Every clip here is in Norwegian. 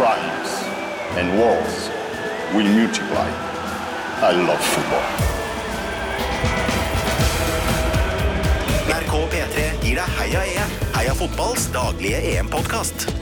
crimes and wars will multiply. I love football. NRK P3 gir deg Heia EM. Heia fotballs daglige EM-podkast.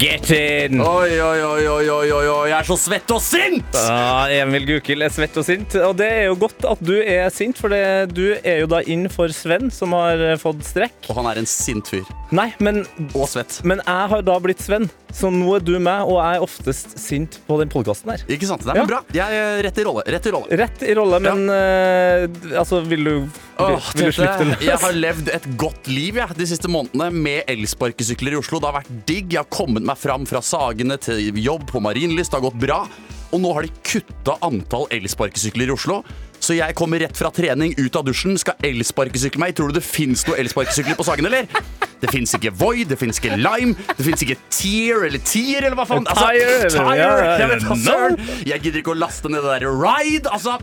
Get in! Oi, oi, oi, oi, oi, oi, jeg er så svett og sint! Ja, Emil Gukild er svett og sint. Og det er jo godt at du er sint, for det, du er jo da inn for Sven, som har eh, fått strekk. Og han er en sint fyr. Nei, men, Og svett. men jeg har da blitt Sven, så nå er du meg, og jeg er oftest sint på den podkasten her. Ikke sant? Det er Ja. bra. Jeg er rett i rolle. Rett i rolle. Rett i rolle, men eh, altså, vil du vil, Åh, vil du slippe det løs? jeg har levd et godt liv jeg, de siste månedene med elsparkesykler i Oslo. Det har vært digg. Jeg har kommet meg fram fra Sagene til jobb på Marienlyst. Det har gått bra. Og nå har de kutta antall elsparkesykler i Oslo. Så jeg kommer rett fra trening, ut av dusjen, skal elsparkesykle meg. Tror du det fins noe elsparkesykler på Sagen, eller? Det fins ikke Voi, det fins ikke Lime, det fins ikke Tear eller Tier eller hva faen. Altså, Tire, jeg vet no. Jeg gidder ikke å laste ned det der Ride. Altså,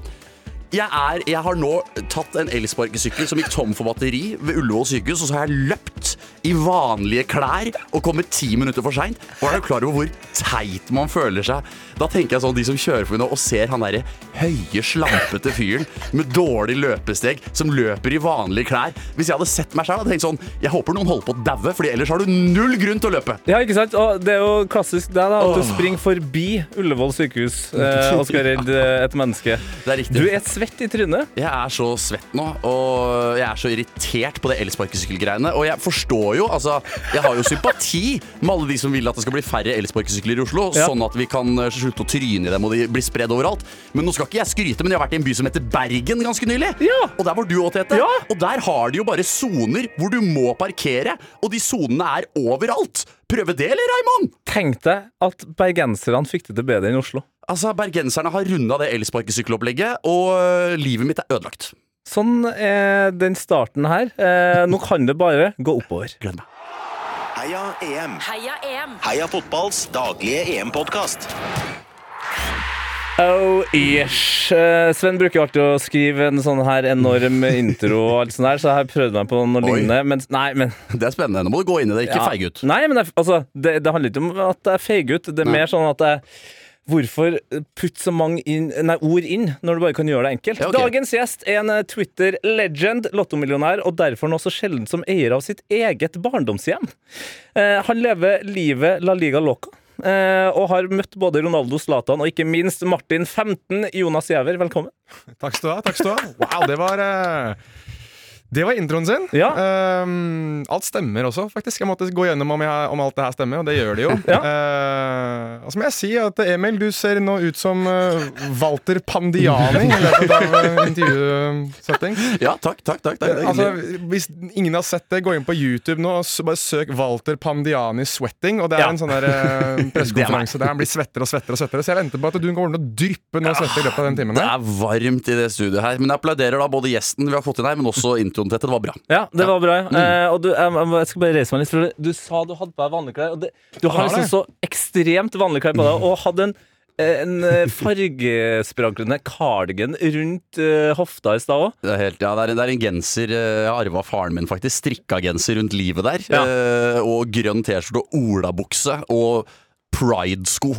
jeg, er, jeg har nå tatt en elsparkesykkel som gikk tom for batteri ved Ullevål sykehus, og så har jeg løpt i vanlige klær og kommer ti minutter for seint. Og er du klar over hvor teit man føler seg? Da tenker jeg sånn, De som kjører forbi nå og ser han derre høye, slampete fyren med dårlig løpesteg som løper i vanlige klær. Hvis jeg hadde sett meg sjøl, hadde jeg tenkt sånn Jeg håper noen holder på å daue, for ellers har du null grunn til å løpe. Ja, ikke sant? Og det er jo klassisk deg, da, at du springer forbi Ullevål sykehus eh, og skal redde et menneske. Det er riktig. Du er svett i trynet. Jeg er så svett nå, og jeg er så irritert på det elsparkesykkelgreiene. Og jeg forstår jo, altså Jeg har jo sympati med alle de som vil at det skal bli færre elsparkesykler i Oslo, Ja. sånn at vi kan eh, slutte å tryne i dem og de blir spredd overalt. Men nå skal ikke jeg skryte, men jeg har vært i en by som heter Bergen ganske nylig. Ja. Og der var du òg, Tete. Ja. Og der har de jo bare soner hvor du må parkere, og de sonene er overalt. Prøve det, eller, Raymond? Tenk deg at bergenserne fikk det til bedre enn Oslo. Altså, Bergenserne har runda det elsparkesykkelopplegget, og øh, livet mitt er ødelagt. Sånn er den starten her. Eh, nå kan det bare gå oppover. Gled meg. Heia EM. Heia EM! Heia fotballs daglige EM-podkast. Oh, ish. Eh, Sven bruker alltid å skrive en sånn her enorm intro, og alt sånt der, så jeg har prøvd meg på noe Oi. lignende. Men, nei, men Det er spennende. Nå må du gå inn i det, ikke Ja. feig ut. Nei, men jeg, altså, det, det handler ikke om at jeg feig ut. Det er Nei. mer sånn at jeg Hvorfor putte så mange inn, nei, ord inn når du bare kan gjøre det enkelt? Ja, okay. Dagens gjest er en eh, Twitter-legend, lottomillionær, og derfor nå så sjelden som eier av sitt eget barndomshjem. Eh, han lever livet La Liga Loca. eh, og har møtt både Ronaldo, Zlatan og ikke minst Martin 15, Jonas Giæver. Velkommen. Takk skal du ha. takk skal du ha Wow, det var eh, Det var introen sin. Ja. Um, alt stemmer også, faktisk. Jeg måtte gå gjennom om, jeg, om alt det her stemmer, og det gjør det jo. Ja. uh, og så må jeg si at Emil, du ser nå ut som uh, Walter Pandiani i løpet av uh, intervjusetting. Ja, takk, takk, takk. Er Altså, hvis ingen har sett det, gå inn på YouTube nå og bare søk Walter Pandiani sweating. Og det er Ja. en sånn der eh, pressekonferanse der han blir svettere og svettere. og svettere Så jeg venter på at du kommer til å dryppe noe svette i løpet av den timen. det er varmt i det studioet her. Men jeg applauderer da både gjesten vi har fått inn her, men også introen til dette. Det var bra. Ja, det var bra. Mm. Eh, og du, jeg, jeg skal bare reise meg litt, for du sa du hadde på deg vanlige klær. Og det, du har liksom så ekstremt vanlige klær på deg, og hadde en, en eh, cardigan rundt uh, hofta i stad òg. Det er, helt, ja, det er, en- det er en genser jeg har arva faren min, faktisk. Strikka genser rundt livet der. Ja. Eh, og grønn T-skjorte og olabukse og pride-sko.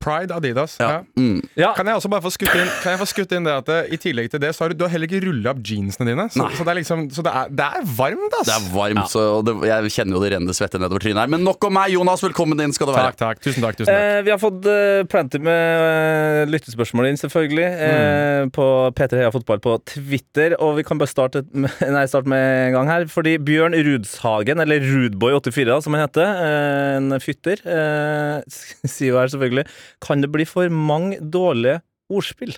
Pride Adidas. Ja. Ja. Mm. Ja. Kan jeg også bare få skutt inn, kan jeg få skutt inn det at det, i tillegg til det, så har du, du har heller ikke rulla opp jeansene dine. Så, så det er liksom Så det er, det er varmt, ass! Det er varmt, så det, jeg kjenner jo det renner svette nedover trynet her. Men nok om meg, Jonas. Velkommen inn skal du være. Takk, takk. Tusen takk. tusen takk Eh, vi har fått uh, plenty med uh, lyttespørsmål inn, selvfølgelig, eh, på P3 Heia Fotball på Twitter. Og vi kan bare starte med, nei, starte med en gang her. Fordi Bjørn Rudshagen, eller Rudboy84, som han heter, eh, en fytter, eh, sier jo her selvfølgelig Kan det bli for mange dårlige ordspill?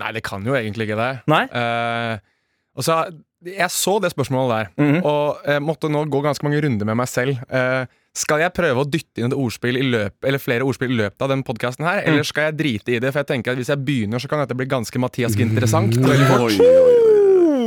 Nei, det kan jo egentlig ikke det. Nei? Uh, og jeg så det spørsmålet der, Mhm. og jeg måtte nå gå ganske mange runder med meg selv. Uh, skal jeg prøve å dytte inn et ordspill i løp, eller flere ordspill i løpet av den podkasten her, eller skal jeg drite i det? For jeg tenker at hvis jeg begynner, så kan dette bli ganske Mathias interessant. veldig fort.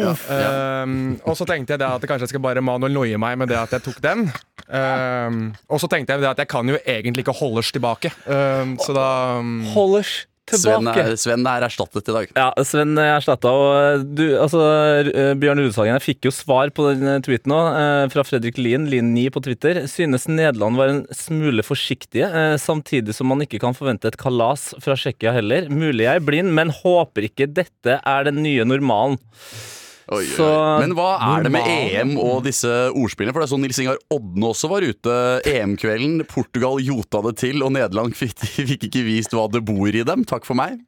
Ja. Um, og så tenkte jeg det at kanskje jeg skal bare Manuel noie meg med det at jeg tok den. Um, og så tenkte jeg det at jeg kan jo egentlig ikke holders tilbake. Um, så da um, Holders Sven tilbake. er, Sven er erstattet i dag. Ja, Sven er erstatta. Og eh, du, altså, eh, Bjørn Rudeshagen, jeg fikk jo svar på den eh, tweeten òg, fra Fredrik Lien, Lien9 på Twitter. Synes Nederland var en smule forsiktige, samtidig som man ikke kan forvente et kalas fra Tsjekkia heller. Mulig jeg er blind, men håper ikke dette er den nye normalen. Oi, oi, Så- oi. Men hva er det med EM og disse ordspillene? For det er sånn Nils Ingar Odne også var ute EM-kvelden. Portugal jota det til, og Nederland fikk, fikk ikke vist hva det bor i dem. Takk for meg.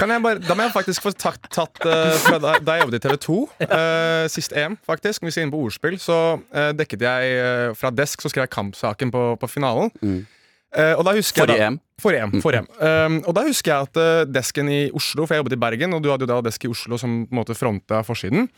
Kan jeg bare, da må jeg faktisk få tatt, tatt uh, fra da, da jeg jobbet i TV 2, uh, sist EM, faktisk, hvis vi skal inn på ordspill, så uh, dekket jeg eh, fra desk, så skrev jeg kampsaken på, på finalen. Eh, og da husker Forrige jeg da, EM. Forrige EM. For EM. Um, og da husker jeg at eh, desken i Oslo, for jeg jobbet i Bergen, og du hadde jo da desk i Oslo som på en måte fronta forsiden.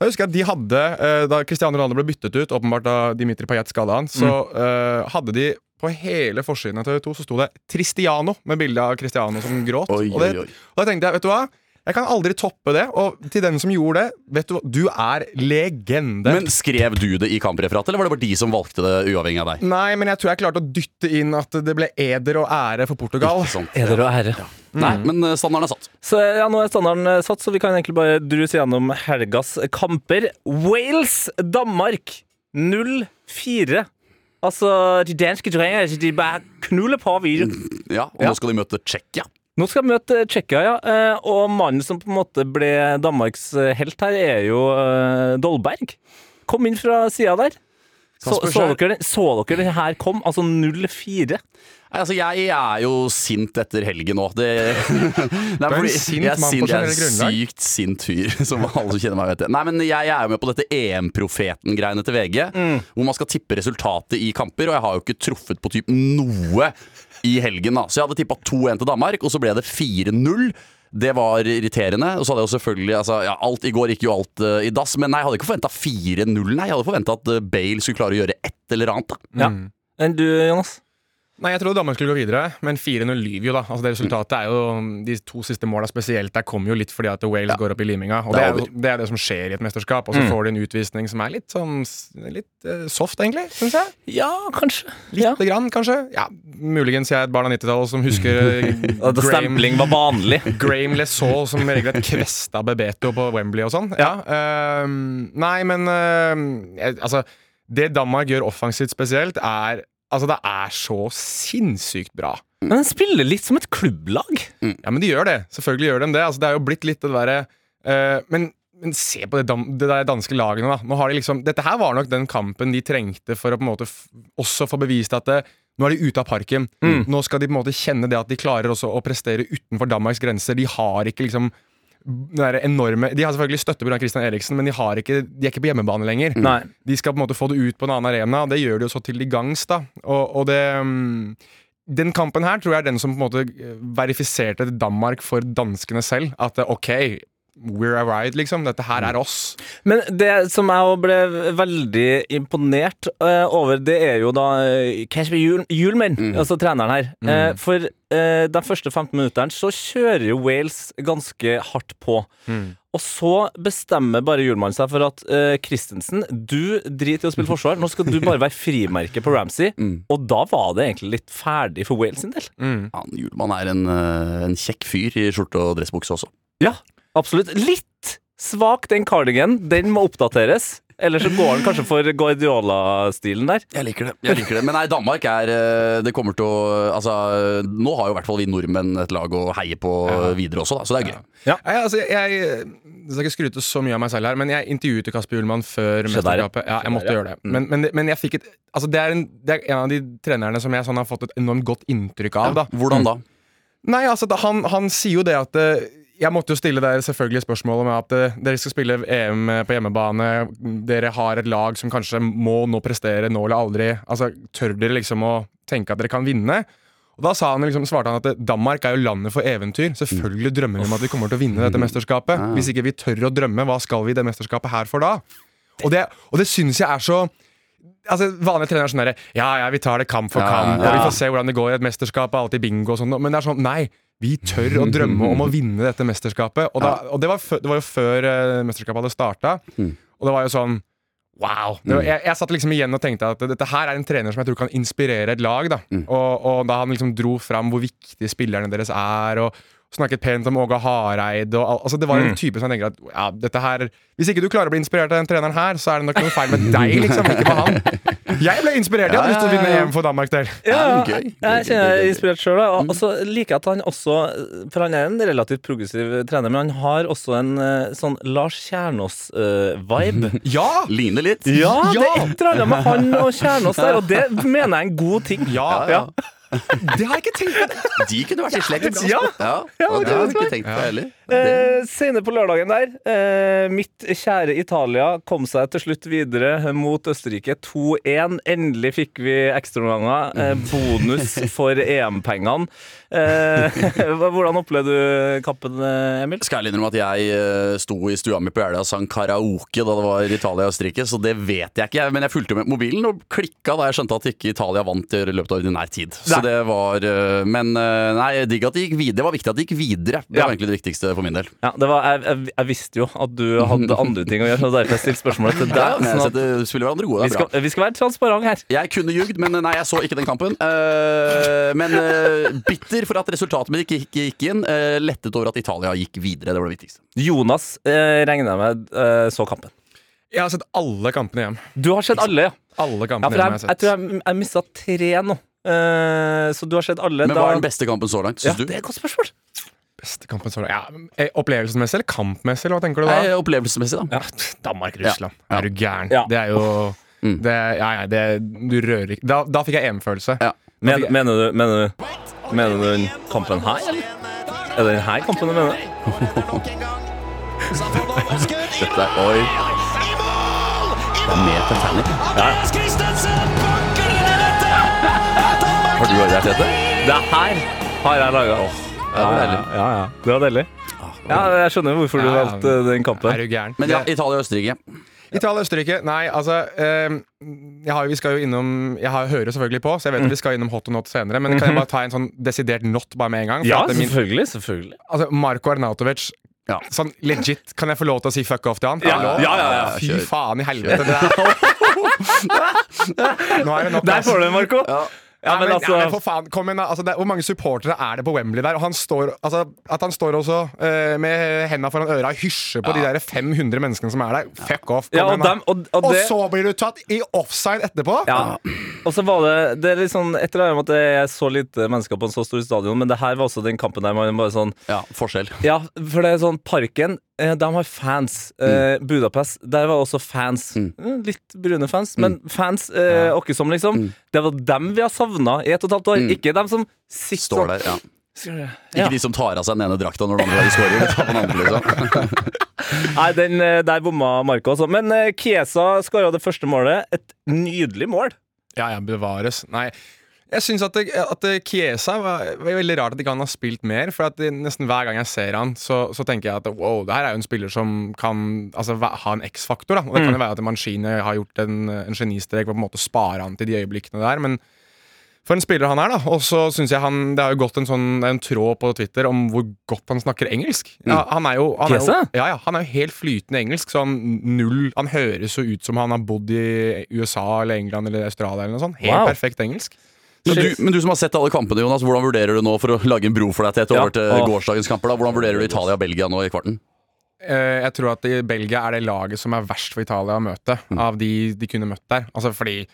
Da husker jeg at de hadde, uh, Da Cristiano Ronaldo ble byttet ut, åpenbart da Dimitri Payet skada han, så uh, hadde de på hele forsiden av TV 2 så sto det 'Tristiano' med bilde av Cristiano som gråt. Oi, og, det, oi, oi. og da tenkte jeg, vet du hva? Jeg kan aldri toppe det. Og til den som gjorde det, vet du hva? Du er legende. Men Skrev du det i kampreferatet, eller var det bare de som valgte det uavhengig av deg? Nei, men jeg tror jeg klarte å dytte inn at det ble eder og ære for Portugal. Ikke sant? Eder og ære. Nei, men eh, standarden er satt. Så ja, nå er standarden eh, satt, så vi kan egentlig bare druse gjennom helgas kamper. Wales-Danmark 0-4. Altså, de danske trenger de bare knuller på videre. Ja, Og Ja. nå skal de møte Tsjekkia. Nå skal vi møte Tsjekkia, ja. eh, Og mannen som på en måte ble Danmarks eh, helt her, er jo eh, Dolberg. Kom inn fra sida der. Så, så, dere, så dere det her kom? Altså 0-4. Nei, Altså, jeg er jo sint etter helgen nå. Det, det er fordi sint jeg er, sint, jeg er en sykt sint fyr, som alle som kjenner meg vet det. Nei, men jeg er jo med på dette EM-profeten-greiene til VG, hvor man skal tippe resultatet i kamper, og jeg har jo ikke truffet på typ noe i helgen, da. Så jeg hadde tippa 2-1 til Danmark, og så ble det 4-0. Det var irriterende. Og så hadde jeg jo selvfølgelig altså, ja, alt, I går gikk jo alt uh, i dass, men nei, jeg hadde ikke forventa 4-0. Nei, jeg hadde forventa at eh, Bale skulle klare å gjøre et eller annet. da Ja. Enn du, Jonas? Nei, Jeg trodde Danmark skulle gå videre, men 4-0 lyver jo, da. Altså det Resultatet er jo De to siste måla spesielt der kommer jo litt fordi at Wales går opp i liminga. Og Det det er det er det som skjer i et mesterskap. Og så får de en utvisning som er litt sånn Litt uh, soft, egentlig, syns jeg. Ja, kanskje. Lite grann, kanskje. Ja, Muligens jeg er et barn av 90-tallet som husker eh, At stempling var vanlig. Graham Lesaux som regelrett kvesta Bebeto på Wembley og sånn. Ja, Uh, nei, men uh, altså Det Danmark gjør offensivt spesielt, er Altså, det er så sinnssykt bra. Men den spiller litt som et klubblag. Ja, men de gjør det. Selvfølgelig gjør de det. Altså, det er jo blitt litt det derre uh, men, men se på det, dam, det der danske lagene, da. Nå har de liksom, dette her var nok den kampen de trengte for å på en måte også få bevist at det, nå er de ute av parken. Nå skal de på en måte kjenne det at de klarer også å prestere utenfor Danmarks grenser. De har ikke liksom den enorme De har selvfølgelig støtte pga. Christian Eriksen, men de, har ikke, de er ikke på hjemmebane lenger. Nei. De skal på en måte få det ut på en annen arena, og det gjør de jo så til de gangs. da Og, og det um, Den kampen her tror jeg er den som på en måte eh, verifiserte Danmark for danskene selv. At eh, OK, we're a ride, liksom. Dette her er oss. Men det som jeg ble veldig imponert uh, over, det er jo da uh, Kasper Hjul Hjulmen, altså treneren her. Eh, for uh, de første 15 minuttene så kjører jo Wales ganske hardt på. Og så bestemmer bare Hjulmann seg for at uh, Christensen, du driter i å spille forsvar. Nå skal du bare være frimerke på Ramsey. Og da var det egentlig litt ferdig for Wales sin del. Han Hjulmann er en, eh, en kjekk fyr i skjorte og dressbukse også. Ja, absolutt. Litt svak den cardigan. Den må oppdateres. Eller så går han kanskje for Guardiola-stilen der. Jeg liker det. jeg liker det Men nei, Danmark er eh, Det kommer til å Altså, nå har jo i hvert fall vi nordmenn et lag å heie på videre også, da, så det er gøy. Nei, altså, jeg, jeg skal ikke skryte så mye av meg selv her, men jeg intervjuet Kasper Hjulmann før ja. mesterskapet. Ja, jeg måtte ja. gjøre det. Men, men, men jeg fikk et Altså, det er, en, det er en av de trenerne som jeg sånn har fått et enormt godt inntrykk av. da Hvordan da? Nei, altså, da, han, han sier jo det at eh, Jeg måtte jo stille dere selvfølgelig spørsmålet med at eh, dere skal spille EM på hjemmebane. Dere har et lag som kanskje må nå prestere nå eller aldri. Altså, Tør dere liksom å tenke at dere kan vinne? Og Da sa han liksom, svarte han at eh, Danmark er jo landet for eventyr. Selvfølgelig drømmer vi om at vi kommer til å vinne dette mesterskapet. Hvis ikke vi tør å drømme, hva skal vi i det mesterskapet her for da? Og det, og det syns jeg er så Altså, Vanlige trenere er sånn derre Ja, ja, vi tar det kamp for Ja, kamp, ja. og vi får se hvordan det går i et mesterskap, og alltid bingo og sånn. Men det er sånn, nei. Vi tør å drømme om å vinne dette mesterskapet. Og, da, og det, var før, det var jo før eh, mesterskapet hadde starta. Og det var jo sånn Wow! Var, jeg, jeg satt liksom igjen og tenkte at dette her er en trener som jeg tror kan inspirere et lag. da Og, og da han liksom dro fram hvor viktige spillerne deres er, og, snakket pent om Åge Hareid Og, altså, det var en type som jeg tenker at ja, dette her Hvis ikke du klarer å bli inspirert av den treneren her, så er det nok noe feil med deg, liksom, ikke med han. Jeg ble inspirert. Jeg hadde lyst til å vinne EM for Danmark der. Ja, jeg kjenner jeg er inspirert sjøl. Og så liker jeg at han også For han er en relativt progressiv trener, men han har også en eh, sånn Lars Kjernås-vibe. Ja! Ligner litt. Ja, det er et eller annet med han og Kjernås der, og det mener jeg er en god ting. Ja, Ja. Det har jeg ikke tenkt på. De kunne vært i slekt. Ja. ja. Ja, det har jeg ikke tenkt på heller. Eh, Senere på lørdagen der, eh, mitt kjære Italia kom seg til slutt videre mot Østerrike 2-1. Endelig fikk vi ekstraomganger. Eh, bonus for EM-pengene. Eh, hvordan opplevde du kampen, eh, Emil? Skal jeg innrømme at jeg eh, sto i stua mi på Jeløya og sang karaoke da det var Italia og Østerrike, så det vet jeg ikke. Men jeg fulgte med mobilen og klikka da jeg skjønte at ikke Italia vant i løpet av ordinær tid. Så Nei. det var Men nei, digg at de gikk videre. Det var viktig at de gikk videre. Det Ja. var egentlig det viktigste for min del. Ja, det var, jeg, jeg, jeg visste jo at du hadde andre ting å gjøre, så derfor jeg stilte spørsmålet til deg. Sånn at gode, vi, skal, vi skal være transparente her. Jeg kunne ljugd, men nei, jeg så ikke den kampen. Uh, men uh, bitter for at resultatet mitt ikke, ikke gikk inn. Eh, lettet over at Italia gikk videre. Det var det viktigste. Jonas eh, regner jeg med eh, så kampen. Jeg har sett alle kampene hjem. Du har sett alle, ja? Alle Ja, kampene for hjem jeg, har jeg jeg tror jeg, jeg mista tre nå. Uh, så du har sett alle. Men hva er den beste kampen så langt, Ja, du? det er et godt spørsmål. Beste kampen så langt. Ja, eh, Opplevelsesmessig eller kampmessig, eller hva tenker du da? Nei, opplevelsesmessig, da. Ja, Danmark-Russland. Ja. Er du gæren? Ja. Det er jo Mm. det, Ja, ja, det Du rører ikke Da, da fikk jeg EM-følelse. Ja. Men, mener, du, mener, du, mener du den kampen her, eller? Er det den her kampen du mener? Dette er Oi. Det er mer Titanic. Har du vært der, Tete? Det her har jeg laga. deilig. Ja, ja. Det var deilig. Ja, jeg skjønner hvorfor du Ja, ja. valgte den kampen. Er du gæren? Men ja, Italia og Østerrike. Italia og Østerrike? Nei, altså eh, jeg har, Vi skal jo innom Jeg har, hører selvfølgelig på, så jeg vet at vi skal innom hot og not senere. Men kan jeg bare ta en sånn desidert not bare med en gang? For Ja, at det min, selvfølgelig. selvfølgelig altså, Marko Arnautovic Ja. Sånn legit, kan jeg få lov til å si fuck off til han? Ja, ja, ja, ja, Fy faen i helvete. Det der. Nå er det nok. Der får du den, Marco. Ja, men ja, altså men for faen, kom igjen altså, det, Hvor mange supportere er det på Wembley der? Og han står, altså, At han står også uh, med henda foran øra og hysjer på de der 500 menneskene som er der. Fuck off. Ja, og dem- og- og og det- så blir du tatt i offside etterpå? Ja. Og så var det Det er litt sånn Etter at det er så lite mennesker på en så stor stadion, men det her var også den kampen der man bare sånn Ja, forskjell. Ja, for det er sånn Parken, de har fans. Eh, Budapest, der var også fans. Mm. Eh, Litt brune fans, men fans eh, åkke som, liksom. Det var dem vi har savna i et og et halvt år, Mm. ikke dem som sitter Står der, ja. ja. Ikke de som tar av seg den ene drakta når den andre skårer. liksom. Nei, den, eh, der bomma Marco også. Men Kiesa skåra det første målet. Et nydelig mål. Ja, ja, bevares. Nei. Jeg syns at, det- at det- Chiesa var, var veldig rart at ikke han har spilt mer. For at det, nesten hver gang jeg ser han, så, så tenker jeg at wow, det her er jo en spiller som kan altså, ha en X-faktor. Og Det kan jo være at Mancini har gjort en, en genistrek ved å på en måte spare han til de øyeblikkene der. Men for en spiller han er, da. Og så syns jeg han Det har jo gått en sånn en tråd på Twitter om hvor godt han snakker engelsk. Ja, han er jo, han er jo, ja, ja, han er jo helt flytende engelsk, så han null Han høres jo ut som han har bodd i USA eller England eller Australia eller noe sånt. Helt Wow. perfekt engelsk. Men du, men du som har sett alle kampene, Jonas, hvordan vurderer du nå for å lage en bro for deg til et Ja, over til og- gårsdagens kamper? da? Hvordan vurderer du Italia og Belgia nå i kvarten? Eh, jeg tror at i Belgia er det laget som er verst for Italia å møte, Mm. av de de kunne møtt der. Altså fordi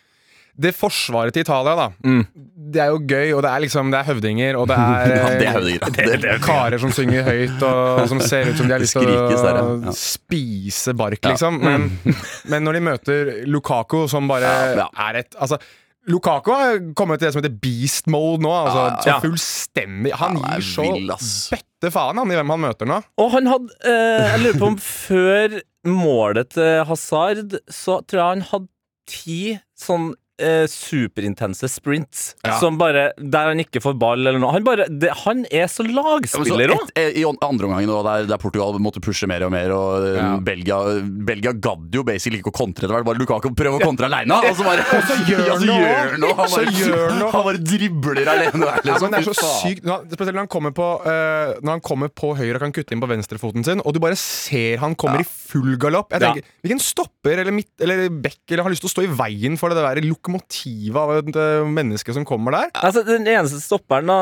det forsvaret til Italia, da, Mm. det er jo gøy, og det er liksom Det er høvdinger, og det er, Ja, det er eh, høvdinger. det er karer som synger høyt, og, og som ser ut som de har lyst til der, å ja. Ja. spise bark, Ja. liksom. Men, men når de møter Lukaku, som bare Ja, ja. er et Altså Lukaku har kommet til det som heter beast mode nå. Altså, Ja. så fullstendig Han Han er gir så vill, bøtte faen han i hvem han møter nå. Og han hadde eh, Jeg lurer på om før målet til Hazard, så tror jeg han hadde ti sånn eh, superintense sprints. Ja. Som bare Der han ikke får ball eller noe. Han, bare, det, han er så så lagspiller òg! et- eh, I andre omgangen, da, der, der Portugal måtte pushe mer og mer, og eh, Ja. Belgia, Belgia gadd jo basically ikke å kontre. Det var bare Lukaku prøve å kontre aleine, og så bare ja, så han noe. gjør han noe. Han Så bare, gjør han noe. han bare dribler alene der, Ja, liksom. men det er så Fy faen. sykt Spesielt når han kommer på eh, Når han kommer på høyre og kan kutte inn på venstrefoten sin, og du bare ser han kommer i full galopp. Jeg Ja. tenker, Hvilken stopper eller, midt, eller bekk eller har lyst til å stå i veien for det der lokomotivet av et eh, menneske som kommer der? Altså, Den eneste stopperen, da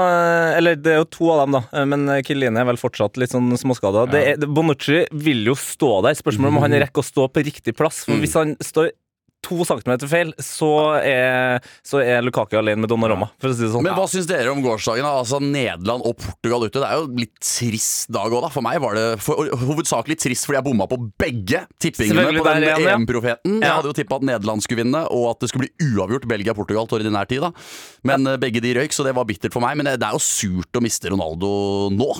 Eller det er jo to av dem, da. Men Kiline er vel fortsatt litt sånn småskada. Det er- Bonucci vil jo stå der. Spørsmålet om han rekker å stå på riktig plass. For hvis han står to centimeter feil, så er, så er Lukaku alene med Donnarumma, for å si det sånn. Men hva syns dere om gårsdagen? Altså Nederland og Portugal ute. Det er jo litt trist dag òg, da. For meg var det for, hovedsakelig trist fordi jeg bomma på begge tippingene på den ja. EM-profeten. Jeg hadde jo tippa at Nederland skulle vinne, og at det skulle bli uavgjort Belgia-Portugal til ordinær tid. da Men ja. begge de røyk, så det var bittert for meg. Men det det er jo surt å miste Ronaldo nå.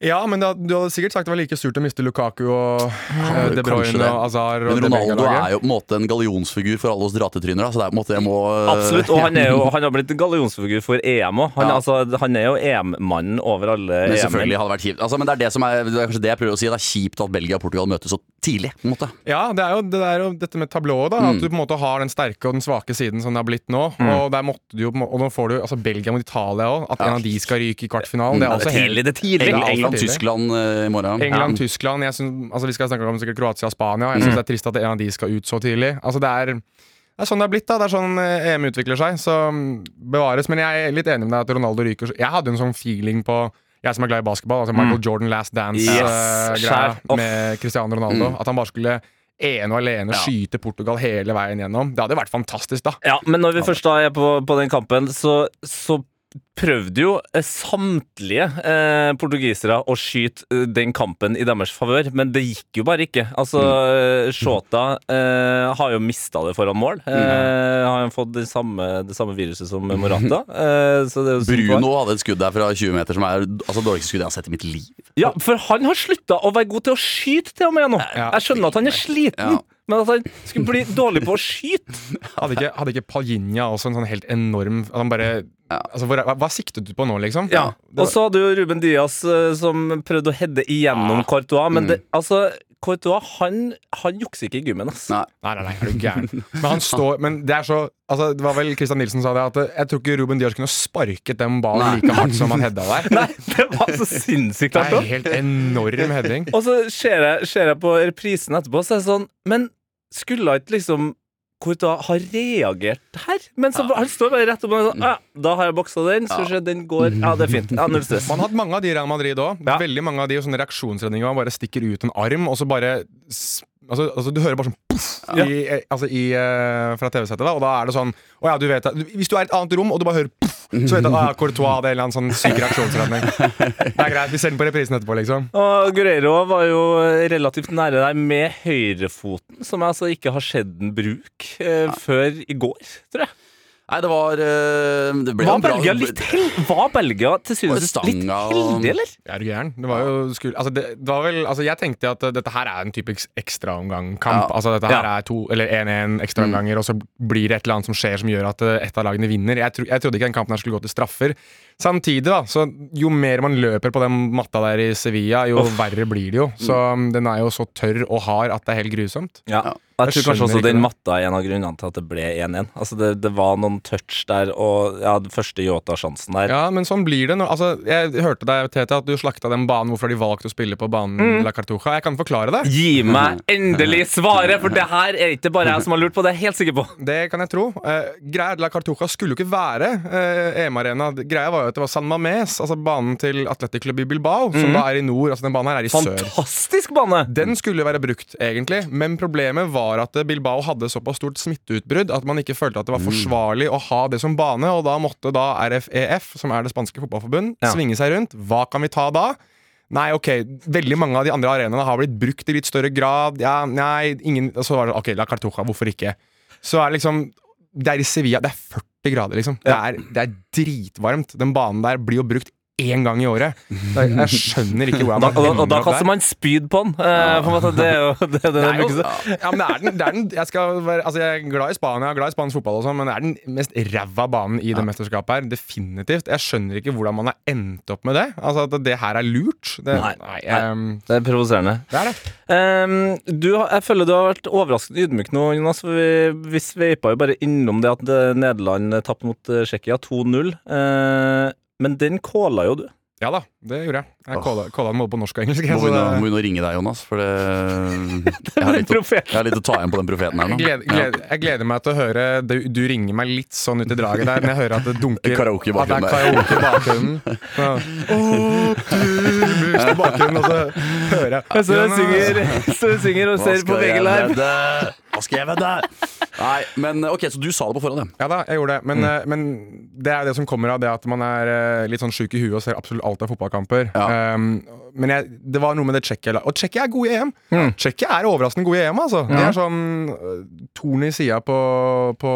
Ja, men da, du hadde sikkert sagt det var like surt å miste Lukaku og ja, De Bruyne og Azar. Men Ronaldo er jo på en måte en gallionsfigur for alle oss dratetryner. Så det er på en måte jeg må eh, Absolutt, og han, er jo, han har blitt gallionsfigur for EM òg. Han, Ja. altså, han er jo EM-mannen over alle EM-er. selvfølgelig hadde det vært kjipt. Altså, men det er det som er, det er kanskje det jeg prøver å si. Det er kjipt at Belgia og Portugal møtes så tidlig. på en måte Ja, det er jo, det er jo dette med tablået. da Mm. At du på en måte har den sterke og den svake siden som det har blitt nå. Og der måtte du jo Og nå får du altså Belgia mot Italia òg. At en av de skal ryke i kvartfinalen. Det er også det er helt tidlig, det er tidlig. England- England, tidlig. Tyskland eh, i morgen. England-Tyskland, jeg synes, altså Vi skal snakke om sikkert Kroatia og Spania. Jeg syns det er trist at en av de skal ut så tidlig. Altså Det er, det er sånn det har blitt. da Det er sånn eh, EM utvikler seg. Så mm, bevares. Men jeg er litt enig med deg at Ronaldo ryker. Jeg hadde en sånn feeling på jeg som er glad i basketball, altså Michael Jordan Last Dance-greia skjær. Off. med Cristiano Ronaldo. At han bare skulle ene og alene Ja. skyte Portugal hele veien gjennom. Det hadde vært fantastisk, da. Ja, men når vi først da er på, på den kampen, så, så prøvde jo eh, samtlige eh, portugisere å skyte eh, den kampen i deres favør, men det gikk jo bare ikke. Altså, mm. Shota eh, har jo mista det foran mål. Eh, har jo fått det samme, det samme viruset som Morata. Eh. Bruno hadde et skudd der fra 20 meter som er altså, dårligste skudd jeg har sett i mitt liv. Ja, for han har slutta å være god til å skyte til og med nå. Jeg skjønner at han er sliten, Ja. men at han skulle bli dårlig på å skyte Hadde ikke, hadde ikke Paljinja også en sånn helt enorm han bare, altså, hva, hva siktet du på nå, liksom? Ja, og så hadde jo Ruben Diaz eh, som prøvde å heade igjennom Courtois, men det, altså Courtois, han, han jukser ikke i gymmen, ass. Nei. Nei, nei, nei, er du gæren. Men han står Men det er så Altså, det var vel Christian Nilsen sa det, at eh, jeg tror ikke Ruben Diaz kunne sparket den ballen Nei. like hardt som han hedda der. Nei, det var så sinnssykt Det er helt enorm heading. Og så ser jeg, ser jeg på reprisen etterpå, så er det sånn Men skulle ikke liksom Courtois har reagert her? Men så, han står bare rett opp og sånn ja, Da har jeg boksa den, Skal vi se, den går Ja, det er fint. Ja, Null stress. Man har hatt mange av de i Real Madrid òg. Ja. Veldig mange av de sånne reaksjonsredninger hvor man bare stikker ut en arm, og så bare Altså, altså Du hører bare sånn poff Ja. i, eh, altså i, eh, fra TV-settet, da, og da er det sånn Å ja, du vet. Hvis du er i et annet rom, og du bare hører poff, så vet du at ah, Courtois hadde en eller annen sånn syk reaksjonsredning. Det er greit. Vi ser den på reprisen etterpå, liksom. Og Guerreiro var jo relativt nære deg med høyrefoten, som jeg altså ikke har sett den bruk eh, før i går, tror jeg. Nei, det var eh, Det ble Var en bra Belgia litt hel Var Belgia til syvende og sist litt heldig, eller? Er du gæren? Det var jo skul... Altså, det, det var vel Altså, jeg tenkte at uh, dette her er en type ekstraomgangkamp. Ja. Altså, dette her Ja. er to eller 1-1 ekstraomganger, og så blir det et eller annet som skjer som gjør at uh, et av lagene vinner. Jeg, tro, jeg trodde ikke den kampen her skulle gå til straffer. Samtidig, da, så jo mer man løper på den matta der i Sevilla, jo verre blir det jo. Så um, den er jo så tørr og hard at det er helt grusomt. Ja. Jeg tror kanskje også den det. matta er en av grunnene til at det ble 1-1. Altså det, det var noen touch der, og ja, den første Yota-sjansen der. Ja, men sånn blir det. Nå. Altså, jeg hørte deg, Tete, at du slakta den banen. Hvorfor de valgt å spille på banen La Cartuja? Jeg kan forklare det. Gi meg endelig svaret, for det her er ikke bare jeg som har lurt på det. er jeg helt sikker på. Det kan jeg tro. Eh, greia er, La Cartuja skulle jo ikke være eh, EM-arena. Greia var jo at det var San Mames, altså banen til Atletic Club i Bilbao, som da er i nord. Altså den banen her er i sør. Fantastisk bane! Den skulle være brukt, egentlig, men problemet var at Bilbao hadde såpass stort smitteutbrudd at man ikke følte at det var forsvarlig å ha det som bane, og da måtte da RFEF, som er det spanske fotballforbund, Ja. svinge seg rundt. Hva kan vi ta da? Nei, ok, veldig mange av de andre arenaene har blitt brukt i litt større grad. Ja, nei, ingen Og så var det ok, La Cartuja, hvorfor ikke? Så er det liksom Det er i Sevilla, det er 40 grader, liksom. Det er, det er dritvarmt. Den banen der blir jo brukt én gang i året. Jeg skjønner ikke hvordan Da, man og, og da kaster man spyd på den. Uh, på måte. Det er jo det, det Det er jo, ja, men det er den, det er den jeg, være, altså jeg er glad i Spania, glad i spansk fotball, og sånn, men det er den mest ræva banen i det mesterskapet her. Definitivt. Jeg skjønner ikke hvordan man har endt opp med det. Altså At det her er lurt. Det, Nei. nei, ehm, Det er provoserende. det er det. Um, du, jeg føler du har vært overraskende ydmyk nå, Jonas. For vi, vi sveipa jo bare innom det at eh, Nederland tapte mot eh, Tsjekkia 2-0. Eh, men den calla jo du. Ja da. Det gjorde jeg. Jeg calla den både på norsk og engelsk. Må vi, nå, må ringe deg, Jonas. For det, jeg, har litt å, jeg har litt å ta igjen på den profeten her nå. Jeg gleder, gleder, jeg gleder meg til å høre du, du ringer meg litt sånn ut i draget der når jeg hører at det dunker. Karaoke i At det er bakgrunnen karaoke i bakgrunnen. Bakgrunnen, og så hører jeg Så du synger, så du synger og ser på VG Live. Hva skal jeg vedde? Nei, men ok, så du sa det på forhånd, ja. Ja da, jeg gjorde det. Men, mm. men det er det som kommer av det at man er eh, litt sånn sjuk i huet og ser absolutt alt av fotballkamper. Ja. Um, men jeg, det var noe med det Tsjekkia Og Tsjekkia er gode i EM. Tsjekkia er overraskende gode i EM, altså. De er sånn uh, torn i sida på, på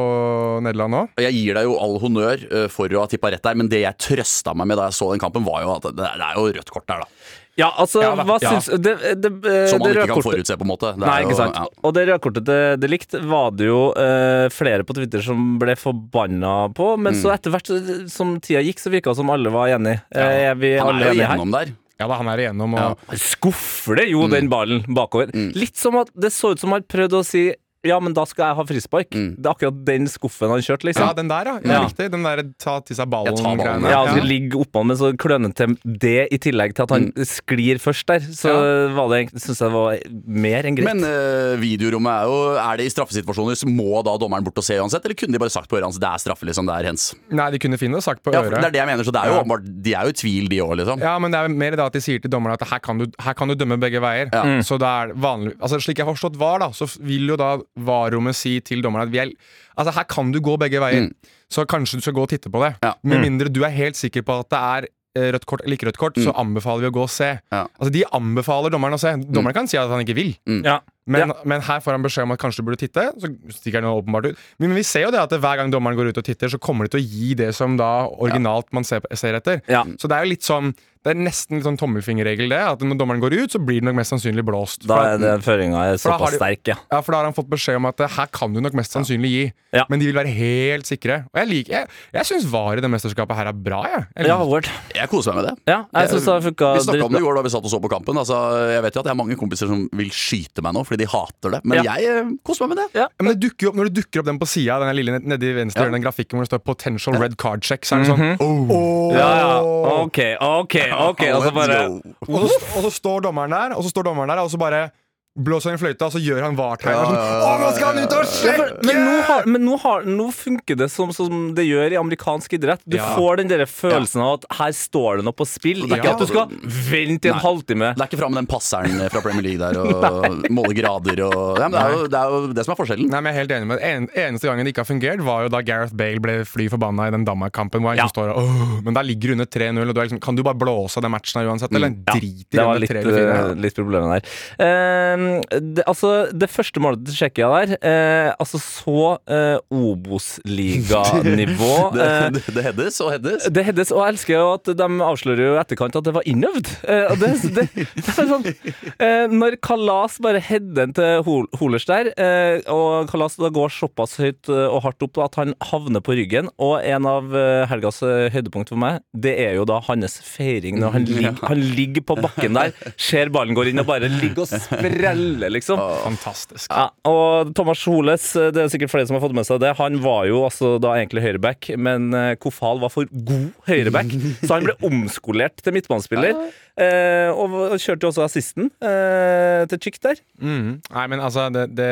Nederland nå. Jeg gir deg jo all honnør eh, for å ha tippa rett der, men det jeg trøsta meg med da jeg så den kampen, var jo at det, det er jo rødt kort der, da. Ja, altså, Ja hva ja. syns det, det, det, Som man ikke kan forutse, på en måte. Det Nei, ikke sant. ja. Og det rødkortet det, det Likt var det jo uh, flere på Twitter som ble forbanna på. Men Mm. så etter hvert som tida gikk, så virka det som alle var enig. Eh, er vi Han alle er jo enige her? der. Ja da, han er igjennom. Og, Ja. Skuffer det jo den ballen bakover. Litt som at det så ut som han prøvde å si ja, men da skal jeg ha frispark. Det er akkurat den skuffen han kjørte, liksom. Ja, den der, ja. ja. Ja. Riktig. Den der ta til seg Ja, ta ballen. Ja, han skal ligge oppå med så klønete det, i tillegg til at han sklir først der. Så var det egentlig- synes jeg det var mer enn greit. Men uh, videorommet er jo Er det i straffesituasjoner, så må da dommeren bort og se uansett? Eller kunne de bare sagt på øret hans det er straffe, liksom, det er hens? Nei, de kunne finne det sagt på Ja, for det er det jeg mener, så det er jo Ja. åpenbart De er jo i tvil, de òg, liksom. Ja, men det er mer det at de sier til dommerne at her kan du, her kan du dømme begge veier. Ja. Så det er vanlig Altså Slik jeg har forstått VAR, da, så vil jo da VAR-rommet si til dommeren at vi er, altså her kan du gå begge veier. Så kanskje du skal gå og titte på det. Ja. Med mindre du er helt sikker på at det er eh, rødt kort eller ikke rødt kort, så anbefaler vi å gå og se. Ja. Altså De anbefaler dommeren å se. Dommeren kan si at han ikke vil. ja. Men, Ja. men her får han beskjed om at kanskje du burde titte. Så stikker han åpenbart ut Men, men vi ser jo det at hver gang dommeren går ut og titter, så kommer de til å gi det som da originalt man ser, ser etter. Ja. Så det er jo litt sånn Det er nesten litt sånn tommelfingerregel, det. At når dommeren går ut, så blir det nok mest sannsynlig blåst. Da er det føringa er såpass de- sterk, ja. ja, for da har han fått beskjed om at eh, her kan du nok mest sannsynlig gi. Ja. Men de vil være helt sikre. Og jeg liker Jeg, jeg syns VAR i det mesterskapet her er bra, jeg. jeg Ja, liker- Jeg koser meg med det. Ja, jeg Vi snakka om det i går da vi satt og så på kampen. Altså, jeg vet jo at jeg har mange kompiser som vil skyte meg nå fordi de hater det. Men Ja. jeg eh, koser meg med det. Ja. Men det dukker jo opp, Når det dukker opp den på sida, den lille nedi venstre Ja. den grafikken hvor det står 'potential red card check', så er det sånn Åh. Ja, ja. OK, OK, OK. Og så bare go. Og så, og så står dommeren der, og så står dommeren der, og så bare blåser han i fløyta, og så gjør han VAR-tegn. og Sånn, Å, nå skal han ut og sjekke! men nå, har, men nå, har, nå funker det som, som det gjør i amerikansk idrett. Du Ja. får den der følelsen av at her står det noe på spill. Det er ikke Ja. at du skal vente i en Nei. halvtime. Det er ikke fram med den passeren fra Premier League der og måle grader og ja, men det, er jo, det er jo det som er forskjellen. Nei, men jeg er helt enig med. En, Eneste gangen det ikke har fungert, var jo da Gareth Bale ble fly forbanna i den Danmark-kampen. Hvor han Ja. liksom står og Åh! Men der ligger du under 3-0, og du er liksom, kan du bare blåse av den matchen her uansett? Eller mm. drit i det Det var litt, 3 eller 4. litt problemet der. Eh, det, altså, det første målet til Tsjekkia der, eh, altså så eh, Obos-liganivå. Det, eh, det, det heddes og heddes. det heddes, og jeg elsker jo at de avslører jo i etterkant at det var innøvd. Eh, og det, det, det er sånn, eh, når Kalas bare header til Hol Holers der, eh, og Kalas da går såpass høyt eh, og hardt opp at han havner på ryggen, og en av helgas høydepunkt for meg, det er jo da hans feiring når han, ligger, han ligger på bakken der, ser ballen går inn og bare ligger og spreller, liksom. Fantastisk. Ja, og Thomas Holes, det er sikkert flere som har fått med seg det, han var jo altså da egentlig høyreback, men eh, Kofal var for god høyreback, så han ble omskolert til midtbanespiller. Eh, og kjørte jo også assisten eh, til Chick der. Mm. Nei, men altså, det, det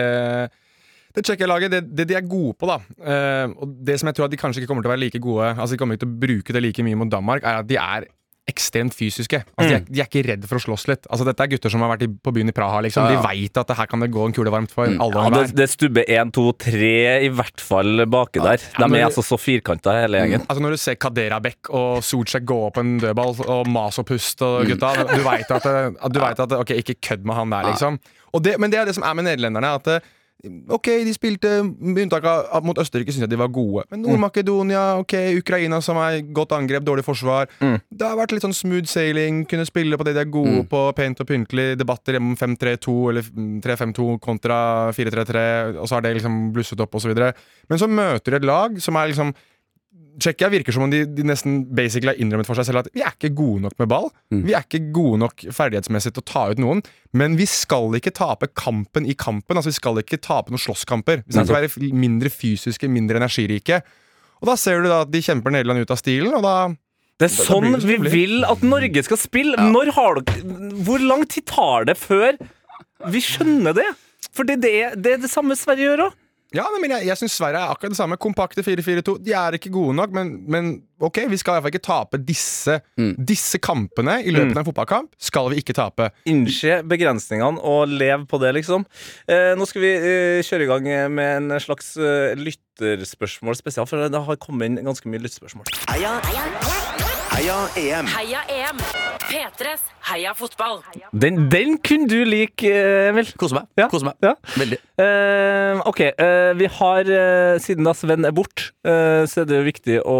det Tsjekkia-laget, det, det de er gode på, da uh, Og det som jeg tror at de kanskje ikke kommer til å være like gode Altså de kommer ikke til å bruke det like mye mot Danmark, er at de er ekstremt fysiske. Altså, de, er, de er ikke redd for å slåss litt. Altså, dette er gutter som har vært i, på byen i Praha. Liksom. Ja, ja. De veit at det her kan det gå en kule varmt for alle Ja, det, det stubber én, to, tre i hvert fall baki der. De er altså så firkanta, hele gjengen. Altså Når du ser Kaderabek og Socek gå opp en dødball og mas og pust og gutta Du veit at, at, du vet at Ok, ikke kødd med han der, liksom. Det, men det er det som er med nederlenderne. At det, Ok, de spilte med unntak av mot Østerrike syns jeg de var gode. Men Nord-Makedonia, ok, Ukraina som er godt angrep, dårlig forsvar. Det har vært litt sånn smooth sailing, kunne spille på det de er gode på, pent og pyntelig. Debatter om 5-3-2 eller 3-5-2 kontra 4-3-3, og så har det liksom blusset opp, osv. Men så møter de et lag som er liksom Tsjekkia virker som om de, de nesten basically har innrømmet for seg selv at vi er ikke gode nok med ball. Vi er ikke gode nok ferdighetsmessig til å ta ut noen. Men vi skal ikke tape kampen i kampen. Altså Vi skal ikke tape noen slåsskamper. Vi skal ikke være mindre fysiske, mindre energirike. Og da ser du da at de kjemper Nederland ut av stilen, og da Det er sånn det vi vil at Norge skal spille. Når har dere Hvor lang tid tar det før vi skjønner det? For det det, er det samme Sverige gjør òg. Ja, men Jeg, jeg syns Sverige er akkurat det samme. Kompakte 4-4-2. De er ikke gode nok, men, men ok, vi skal i hvert fall ikke tape disse, disse kampene i løpet av en fotballkamp. Skal vi ikke tape. Innse begrensningene og lev på det, liksom. Eh, nå skal vi eh, kjøre i gang med en slags eh, lytterspørsmål spesial, for det har kommet inn ganske mye lytterspørsmål. Heia, heia EM. Heia EM. P3s Heia fotball. Den, den kunne du like, eh, Emil. Kose meg. Ja. Kose meg. Ja. Veldig. Uh, ok, uh, vi har uh, Siden da Sven er bort, eh, så er det jo viktig å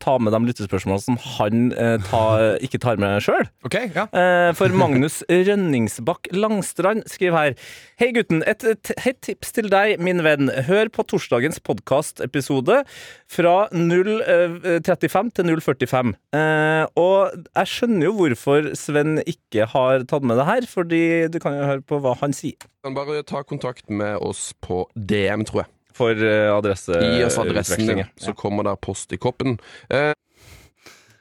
ta med de lyttespørsmålene som han ta, ikke tar med sjøl. Okay, ja Eh, For Magnus Rønningsbakk Langstrand skriver her Hei gutten, et, et, et tips til deg, min venn. Hør på torsdagens podkastepisode fra 035 til 045. Eh, og jeg skjønner jo hvorfor Sven ikke har tatt med det her, fordi du kan jo høre på hva han sier. kan bare ta kontakt med oss på DM, tror jeg. For adresse Gi oss adressen din, så kommer der post i koppen. Eh,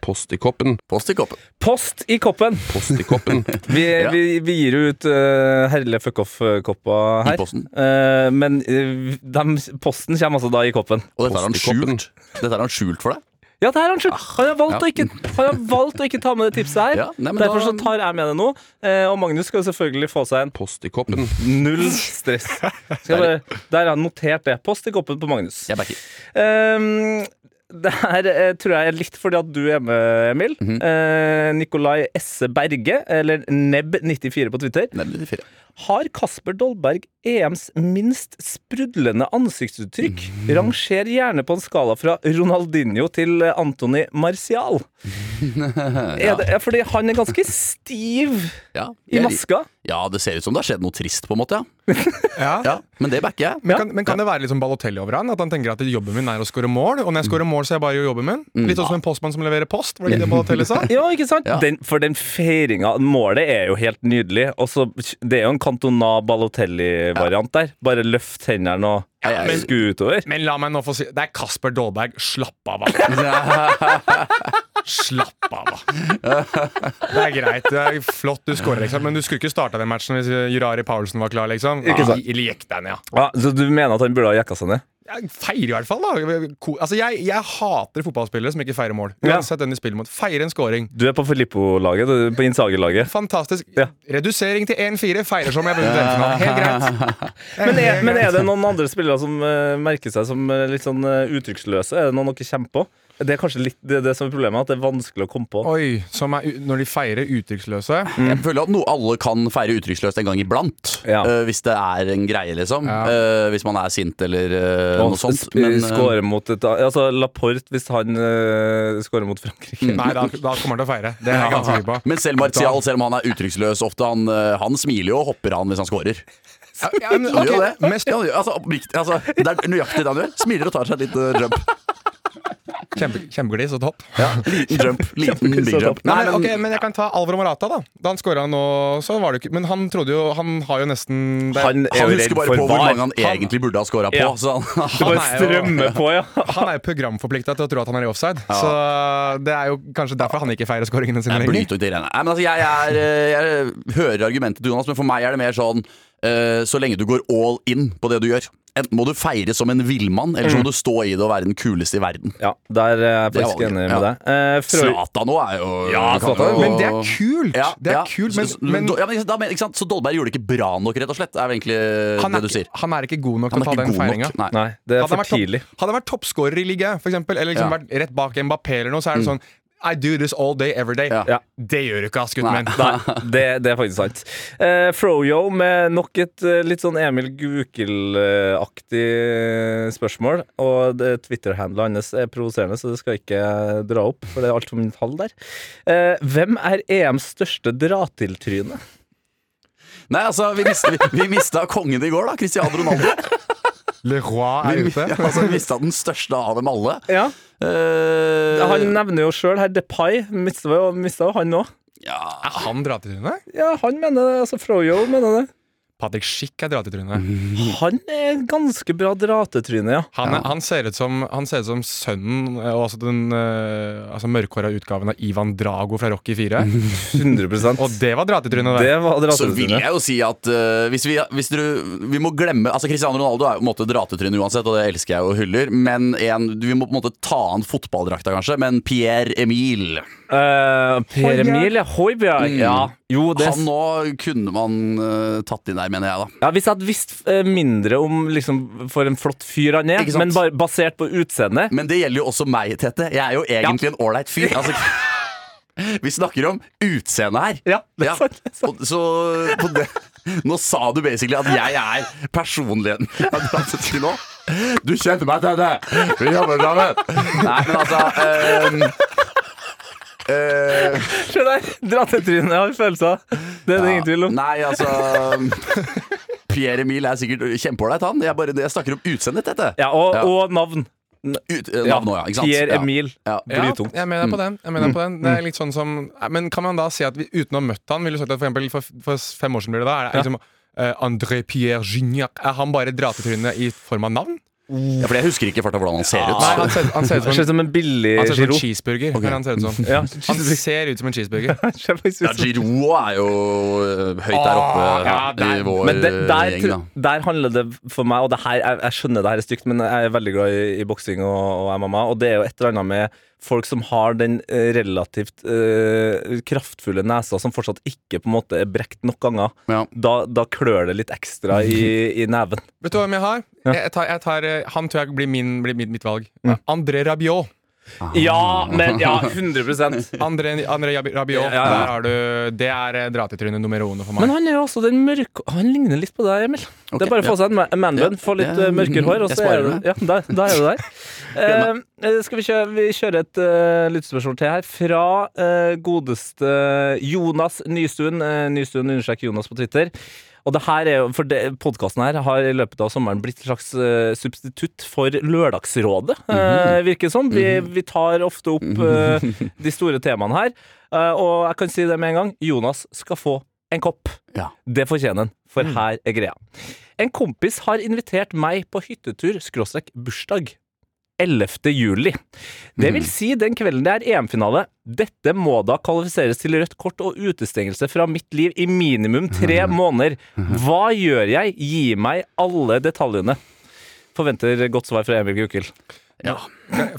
post i koppen. Post i koppen. Post i koppen! Post i koppen. Vi, Ja. vi, vi gir ut uh, herlige fuckoff-kopper I her. posten. Uh, men uh, dem- posten kommer altså da i koppen. Og dette er han skjult. Dette er han skjult for deg. Ja, det er han skjult. Han har valgt, å, ikke, han har valgt å ikke ta med det tipset her. Ja, nei, men Derfor da- så tar jeg med det nå. Eh, og Magnus skal selvfølgelig få seg en Post i koppen. null stress. Skal jeg bare, der har han notert det. Post i koppen på Magnus. Jeg backer. Ehm, det her eh, tror jeg er litt fordi at du er med, Emil. Mhm. Eh, Nikolai Esse Berge, eller Nebb94 på Twitter. Nemlig de fire. Har Kasper Dolberg EMs minst sprudlende ansiktsuttrykk? Mhm. Ranger gjerne på en skala fra Ronaldinho til eh, Antony Marcial. Er det, fordi han er ganske stiv Ja, i maska. Ja, det ser ut som det har skjedd noe trist, på en måte. Ja, Ja. ja Men det backer jeg. Men, kan, men kan det være litt som Balotelli over han? At han tenker at jobben min er å score mål, og når jeg skårer mål, så er jeg bare i jobben min? Litt sånn som en postmann som leverer post, var det ikke det Balotelli sa? Ja, ikke sant? Ja. Den, for den feiringa Målet er jo helt nydelig. Og så Det er jo en Cantona Balotelli-variant der. Bare løft hendene og Ja, men, utover. Men la meg nå få si Det er Kasper Dolberg. Slapp av, da. Slapp av, da. Det er greit. Det er flott du skårer, liksom. Men du skulle ikke starta den matchen hvis Jurari Paulsen var klar, liksom. Sant. Eller gikk deg ned, ja. Ja, så du mener at han burde ha jekka seg ned? Feirer i hvert fall, da. Altså, jeg, jeg hater fotballspillere som ikke feirer mål. Ja. Uansett den de spiller mot. Feire en scoring. Du er på Filippo-laget, du er på Insager-laget. Fantastisk. Ja. Redusering til 1-4. Feirer som jeg vunnet den finalen. Helt greit. Men er, Helt men er det noen andre spillere som eh, merker seg som eh, litt sånn eh, uttrykksløse? Er det noen dere kommer på? Det er kanskje litt det, det som er problemet, at det er vanskelig å komme på. Oi, som er, når de feirer uttrykksløse. Jeg føler at no, alle kan feire uttrykksløst en gang iblant. Ja. Uh, hvis det er en greie, liksom. Ja. Uh, hvis man er sint eller uh, Og noe sånt. Men, eh, mot et Altså Laporte, hvis han uh, scorer mot Frankrike. Nei, da, da kommer han til å feire. Det er jeg ganske sikker på. men selv Martial, selv om han er uttrykksløs ofte, han, han smiler jo og hopper han hvis han scorer. Ja, ja, men, okay. ok, gjør det. mest, Ja, han altså, altså, det er nøyaktig det han gjør. Smiler og tar seg et lite jump. kjempe, og så topp. Liten jump. Liten big jump. Nei, men, okay, men jeg kan ta Alvaro Morata, da. Da han skåra nå, så var det ikke Men han trodde jo Han har jo nesten det, Han han husker bare på hvor mange han egentlig burde ha scora på. Ja. Så han, han, bare Han er jo- strømmer på, ja. Han er jo programforplikta til å tro at han er i offside. Så det er jo kanskje derfor han ikke feirer skåringene sine lenger. Nei, men altså, jeg, er, eh, jeg hører argumentet til Jonas, men for meg er det mer sånn Så lenge du går all in på det du gjør. Enten må du feire som en villmann, eller så må du stå i det og være den kuleste i verden. ja der er jeg Det faktisk enig ja. med deg. Eh, Zlatan nå er jo Ja, Zlatan, Men det er kult! Ja, det er ja. kult, men, Så- men ja, men, da, men, ikke sant? Så Dolberg gjorde det ikke bra nok, rett og slett? Er egentlig han, det er, du sier. ikke- han er ikke god nok til å ta den feiringa. Nei. Nei, det er Hadde for topp- tidlig. Hadde han vært toppskårer i ligaen, for eksempel, eller liksom Ja. vært rett bak Mbappé eller noe, så er det sånn I do this all day, every day. Ja. Ja. Det gjør du ikke, ass, gutten min. Nei, det, det er faktisk sant. Uh, Froyo med nok et uh, litt sånn Emil Gukild-aktig eh, spørsmål. Og Twitter-handlet hans er provoserende, så det skal jeg ikke dra opp, for det er altfor mye tall der. Uh, hvem er EMs største dra-til-tryne? Nei, altså, vi mista, vi, vi mista kongen i går, da. Cristiano Ronaldo. Le Roi er ute. Vi, altså, vi mista den største av dem alle. Ja, Uh, Han nevner jo sjøl her Depay. Mista jo, mistet jo han òg. ja, Er han dra til trynet? Ja, han mener det. Altså Froyo mener det. Patrick Schick er dratetryne. Han er ganske bra dratetryne, ja. Han, er, han, ser ut som, han ser ut som sønnen, eh, og altså den uh, altså mørkhåra utgaven av Ivan Drago fra Rocky 4. 100% Og det var dratetryne, Det det. var Så vil jeg jo si at uh, hvis, vi, hvis du, vi må glemme Altså Cristiano Ronaldo er jo på en måte dratetryne uansett, og det elsker jeg og hyller. Men en, vi må på en måte ta an fotballdrakta, kanskje. Men Pierre Emil Uh, per Emil, ja. Mm. Ja. Jo, det Han nå kunne man uh, tatt inn der, mener jeg, da. ja, Hvis jeg hadde visst uh, mindre om liksom, for en flott fyr han er, men bare basert på utseendet Men det gjelder jo også meg, Tete. Jeg er jo egentlig en ålreit fyr. Altså, vi snakker om utseendet her. Ja, det er sant, det er sant. Og, så på det, Nå sa du basically at jeg er personligheten jeg har dratt til nå. Du kjente meg, Tete! Vi jobber sammen! Nei, men altså ehm, eh, Se der! jeg har følelser. Det er det ingen tvil om. Nei, altså Pierre Emil er sikkert kjempeålreit, han. Jeg, bare, jeg snakker om utseendet, dette. Ja, og, Ja. og navn. Ut, eh, navn òg, ja. Ikke sant? Pierre Ja. Emil. Ja. Ja, Blytungt. jeg mener på den. Jeg mener på den. Det er litt sånn som Men kan man da si at vi uten å ha møtt han, ville du sagt at for, eksempel, for, for fem år siden blir det da, er det liksom uh, André Pierre Gignac Er han bare dratetrynet i form av navn? Ja, for jeg husker ikke farta hvordan han ser ut. Nei, han ser, han ser ut som en, som en billig han ser ut som en cheeseburger. Okay. Han ser ut som Ja, Han ser ut som en cheeseburger. Ja, Giro er jo øh, høyt der oppe ja, der, i vår Men det, der, gjeng, da. der handler det for meg Og det her, jeg, jeg skjønner det her er stygt, men jeg er veldig glad i, i boksing og, og MMA. Og det er jo et eller annet med folk som har den eh, relativt eh, kraftfulle nesa som fortsatt ikke på en måte er brekt nok ganger. Ja. Da, da klør det litt ekstra i, i neven. Vet du hvem jeg har? Ja. Jeg tar, jeg tar, eh, han tror jeg blir, min, blir mitt, mitt valg. André Rabiot. Ja, men ja, 100 André, André Rabi- Rabiot. Ja, ja, ja. Der har du, det er eh, dratetryne nummer uno for meg. Men han er jo også den mørke Han ligner litt på deg, Emil. det er bare å få seg en ma- manbun, få litt Ja, eh, mørkere hår, og så er du, ja, da, der, er du der. Eh, eh, skal vi kjøre, vi kjører et uh, lyttespørsmål til her fra uh, godeste Jonas Nystuen. Uh, Nystuen understreker Jonas på Twitter. Og det her er jo, for Podkasten her har i løpet av sommeren blitt et slags eh, substitutt for Lørdagsrådet, eh, virker det som. Vi, vi tar ofte opp eh, de store temaene her. Og jeg kan si det med en gang. Jonas skal få en kopp. Ja. Det fortjener han, for her er greia. En kompis har invitert meg på hyttetur skråstrek bursdag. 11. juli. Det vil si den kvelden det er EM-finale. Dette må da kvalifiseres til rødt kort og utestengelse fra mitt liv i minimum tre måneder. Hva gjør jeg? Gi meg alle detaljene. Forventer godt svar fra Emil Gukild.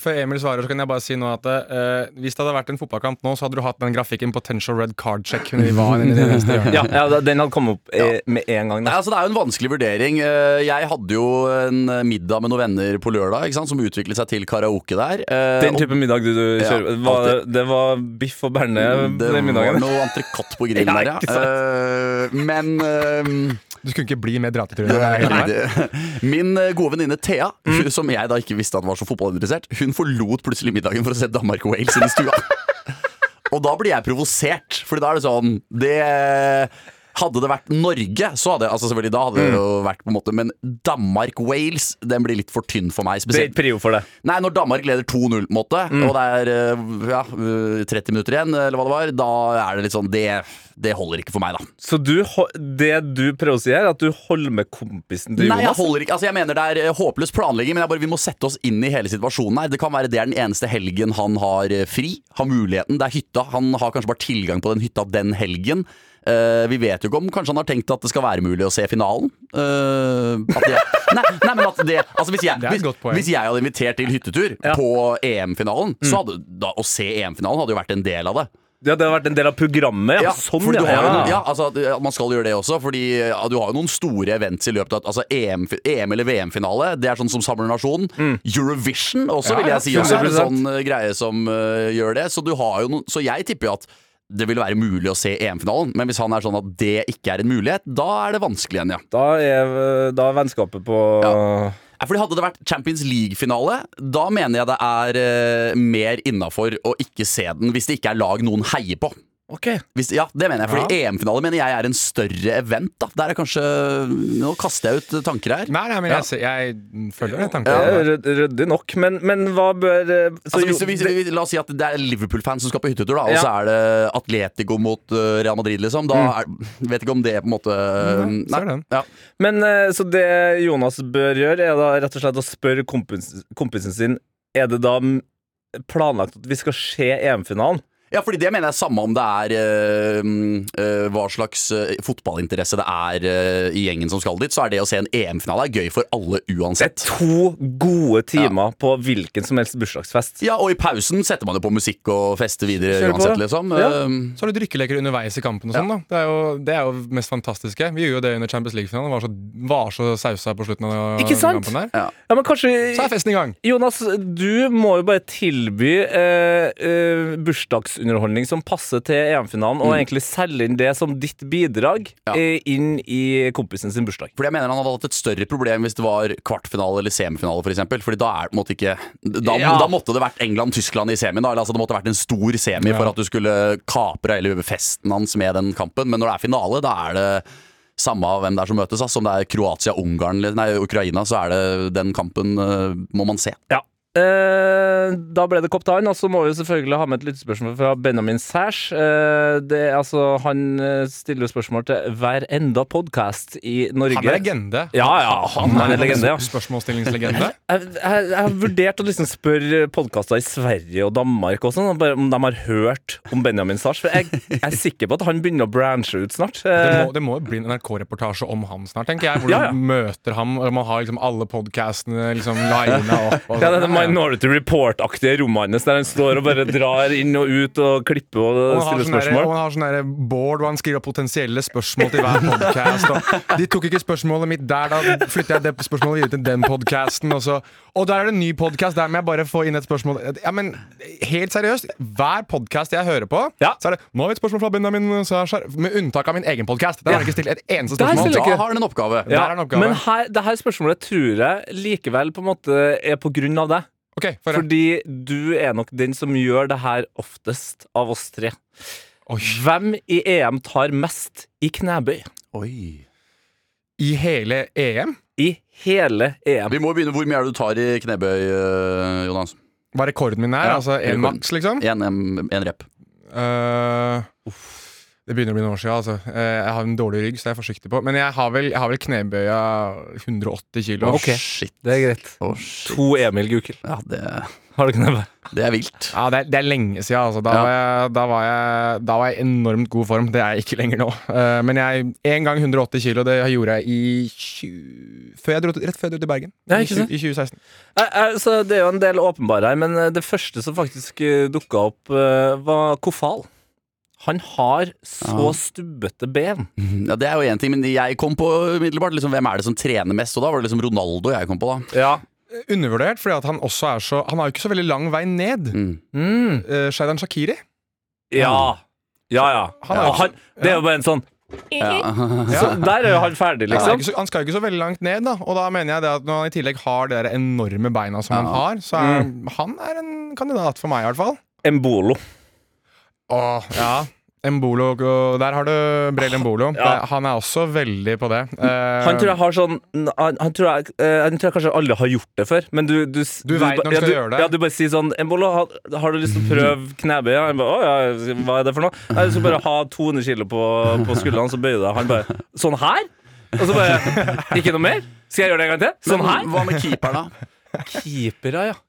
For Emil svarer så kan jeg bare si nå at eh, hvis det hadde vært en fotballkamp nå, så hadde du hatt den grafikken potential red card check. Når vi var inne i det neste hjørnet. Ja, ja, den hadde kommet opp eh, med en gang. Nei, altså Det er jo en vanskelig vurdering. Eh, Jeg hadde jo en middag med noen venner på lørdag ikke sant, som utviklet seg til karaoke der. Eh, Den type middag du, du Ja, var. Det var biff og bearnés det var noe entrecôte på grillen Ja, der, ja. Eh, Men eh, Du skulle ikke bli mer Nei, klart. det- Min eh, gode venninne Thea, mm. som jeg da ikke visste at var så fotballinteressert, hun forlot plutselig middagen for å se Danmark og Wales inn i stua. og da blir jeg provosert, Fordi da er det sånn Det hadde det vært Norge, så hadde altså selvfølgelig da hadde det jo vært på en måte Men Danmark-Wales den blir litt for tynn for meg. Spesielt prio for det. Nei, når Danmark leder 2-0, på en måte, og det er eh, ja, eh, 30 minutter igjen, eller hva det var, da er det litt sånn Det, det holder ikke for meg, da. Så du, det du prøver å si her, er at du holder med kompisen til Nei, jeg holder ikke Altså jeg mener det er eh, håpløs planlegging, men jeg bare, vi må sette oss inn i hele situasjonen her. Det kan være det er den eneste helgen han har eh, fri. Har muligheten. Det er hytta. Han har kanskje bare tilgang på den hytta den helgen. Eh, vi vet jo ikke om kanskje han har tenkt at det skal være mulig å se finalen. Uh, det, nei, nei, men at det Altså hvis jeg, hvis, hvis jeg hadde invitert til hyttetur Ja. på EM-finalen, så hadde da, å se EM-finalen hadde jo vært en del av det. Ja, det har vært en del av programmet, ja. sånn, ja. har ja. ja, altså, man skal gjøre det også, fordi ja, du har jo noen store events i løpet av altså, EM, EM eller VM-finale. Det er sånn som samler nasjonen. Eurovision også, Ja, vil ja, jeg si. Også er en sånn uh, greie som uh, gjør det. Så, du har jo noen, så jeg tipper jo at det vil være mulig å se EM-finalen, men hvis han er sånn at det ikke er en mulighet, da er det vanskelig igjen, ja. Da er, da er vennskapet på Ja. Fordi Hadde det vært Champions League-finale, da mener jeg det er eh, mer innafor å ikke se den hvis det ikke er lag noen heier på. Ok. Hvis, ja, det mener jeg. Fordi EM-finale mener jeg er en større event. da Der er kanskje Nå kaster jeg ut tanker her. Nei, nei, men jeg, ser- jeg følger den Det tanken. Ja, ryddig nok, men, men hva bør eh, så Altså, hvis, hvis, hvis, la oss si at det er Liverpool-fans som skal på hyttetur, da, og Ja. så er det Atletico mot uh, Real Madrid, liksom. Da er, vet ikke om det på en måte Mm, Nei. Ja. Men eh, Så det Jonas bør gjøre, er da rett og slett å spørre kompisen, kompisen sin Er det da planlagt at vi skal se EM-finalen. Ja, fordi det mener jeg samme om det er eh, hva slags eh, fotballinteresse det er eh, i gjengen som skal dit, så er det å se en EM-finale er gøy for alle uansett. Det er to gode timer på hvilken som helst bursdagsfest. Ja, og i pausen setter man jo på musikk og fester videre Kjør på. uansett, liksom. Ja. Så har du drikkeleker underveis i kampen og sånn, da. Det er, jo, det er jo mest fantastiske. Vi gjorde jo det under Champions League-finalen. Var, så- var så sausa på slutten av Ikke sant? kampen der. Ja, men kanskje Så er festen i gang. Jonas, du må jo bare tilby eh, eh, bursdagsunderholdning som passer til EM-finalen, og egentlig selge inn det som ditt bidrag Ja. eh, inn i kompisen sin bursdag. Fordi jeg mener han hadde hatt et større problem hvis det var kvartfinale eller semifinale. For Fordi da er det på en måte ikke Da, Ja. da måtte det vært England-Tyskland i semien. Da. Eller, Altså, det måtte vært en stor semi for at du skulle kapre hele festen hans med den kampen. Men når det er finale, da er det samme av hvem det er som møtes. Altså, Om det er Kroatia-Ungarn eller nei, Ukraina, så er det den kampen eh, må man se. Ja. Eh, da ble det kopp til og så må vi selvfølgelig ha med et lyttespørsmål fra Benjamin Sæsj. Eh, det, altså, han eh, stiller spørsmål til hver enda podkast i Norge. Han er legende. Ja, ja, han er er legende, ja. Spørsmålstillingslegende. Jeg, jeg, jeg har vurdert å liksom spørre podkaster i Sverige og Danmark og sånn, om de har hørt om Benjamin Sars. For jeg, jeg er sikker på at han begynner å branche ut snart. Det Eh, det må jo bli en NRK-reportasje om han snart, tenker jeg. Hvor Ja, ja. du møter ham, og man har liksom alle podkastene liksom lina opp. Og ja, det er det sånn. Minority Report-aktige rommet hans, der han står og bare drar inn og ut og klipper og Og stiller spørsmål. og han har sånn board hvor han skriver potensielle spørsmål til hver podkast. De tok ikke spørsmålet mitt der, da flytter jeg det spørsmålet videre til den podkasten. Og, og der er det en ny podkast, der må jeg bare få inn et spørsmål. Ja, men helt seriøst, hver podkast jeg hører på, Ja. så er det Nå har vi et spørsmål fra Benjamin Sashar, med unntak av min egen podkast. Der har han ikke stilt et eneste spørsmål. Da har han en oppgave. Der er en oppgave. Men her, det her spørsmålet tror jeg likevel på en måte er på grunn av deg. Ok, for, Fordi du er nok den som gjør det her oftest av oss tre. Oi. Hvem i EM tar mest i knebøy? Oi. I hele EM I hele EM. Vi må begynne. Hvor mye er det du tar i knebøy, eh, Jonas? hva rekorden min er, Ja, altså én maks, liksom. Én rep. Eh, det begynner å bli noen år siden. Altså. Eh, jeg har en dårlig rygg, så det er jeg forsiktig på. Men jeg har vel, jeg har vel knebøya 180 kilo. Okay. Shit. Det er greit. Oh, shit. To Emil Gukild. Ja, det, Har du knebøy? det er vilt. Ja, det er, det er lenge siden. Altså. Da, Ja. var jeg, da, var jeg, da var jeg enormt god form. Det er jeg ikke lenger nå. Eh, men jeg en gang 180 kilo, det gjorde jeg i 20, før jeg dro rett før jeg dro til Bergen. Ja, I, ikke sant? tjue- I 2016. Eh, eh, Så det er jo en del åpenbare her, men eh, det første som faktisk dukka opp, var Kofal. Han har så Ja. stubbete ben. Ja, Det er jo én ting, men jeg kom på umiddelbart liksom, hvem er det som trener mest, og da var det liksom Ronaldo jeg kom på. da Ja. Undervurdert, fordi han også er så Han har jo ikke så veldig lang vei ned. mm. Mm. Uh, Shaidan Shakiri. Ja. Ja, ja. Han er han, det er jo bare en sånn ja. Så der er jo han ferdig, er liksom. Ja, han skal jo ikke så veldig langt ned, da. Og da mener jeg det at når han i tillegg har de enorme beina som han har, så er han er en kandidat for meg, i hvert fall. Embolo. Åh, ja. Embolo Der har du Brell Embolo. Ja. Han er også veldig på det. Eh, Han tror jeg har sånn Han, han, tror, jeg, eh, han tror jeg kanskje aldri har gjort det før, men du Du, Du vet når han ja, skal du, gjøre det. Ja, du bare sier sånn Embolo, har, har du lyst til å prøve knebøy? Han bare, å ja, hva er det for noe? Du skal bare ha 200 kilo på, på skuldrene, så bøyer du deg. Han bare Sånn her? Og så bare Ikke noe mer? Skal jeg gjøre det en gang til? Sånn her? Hva med keeper, da? Keepere, ja.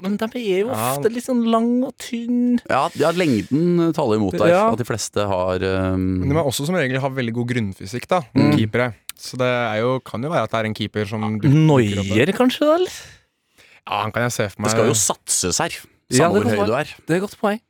Men de er jo Ja. ofte litt sånn lang og tynn. Ja, ja lengden taler imot deg. Ja. At de fleste har um, Men de er også som regel har veldig god grunnfysikk, da. Mm. Keepere. Så det er jo, kan jo være at det er en keeper som. Noier, kanskje, da? eller? Ja, han kan jeg se for meg. Det skal jo satses her. Samme hvor høy du er. Det er et godt poeng.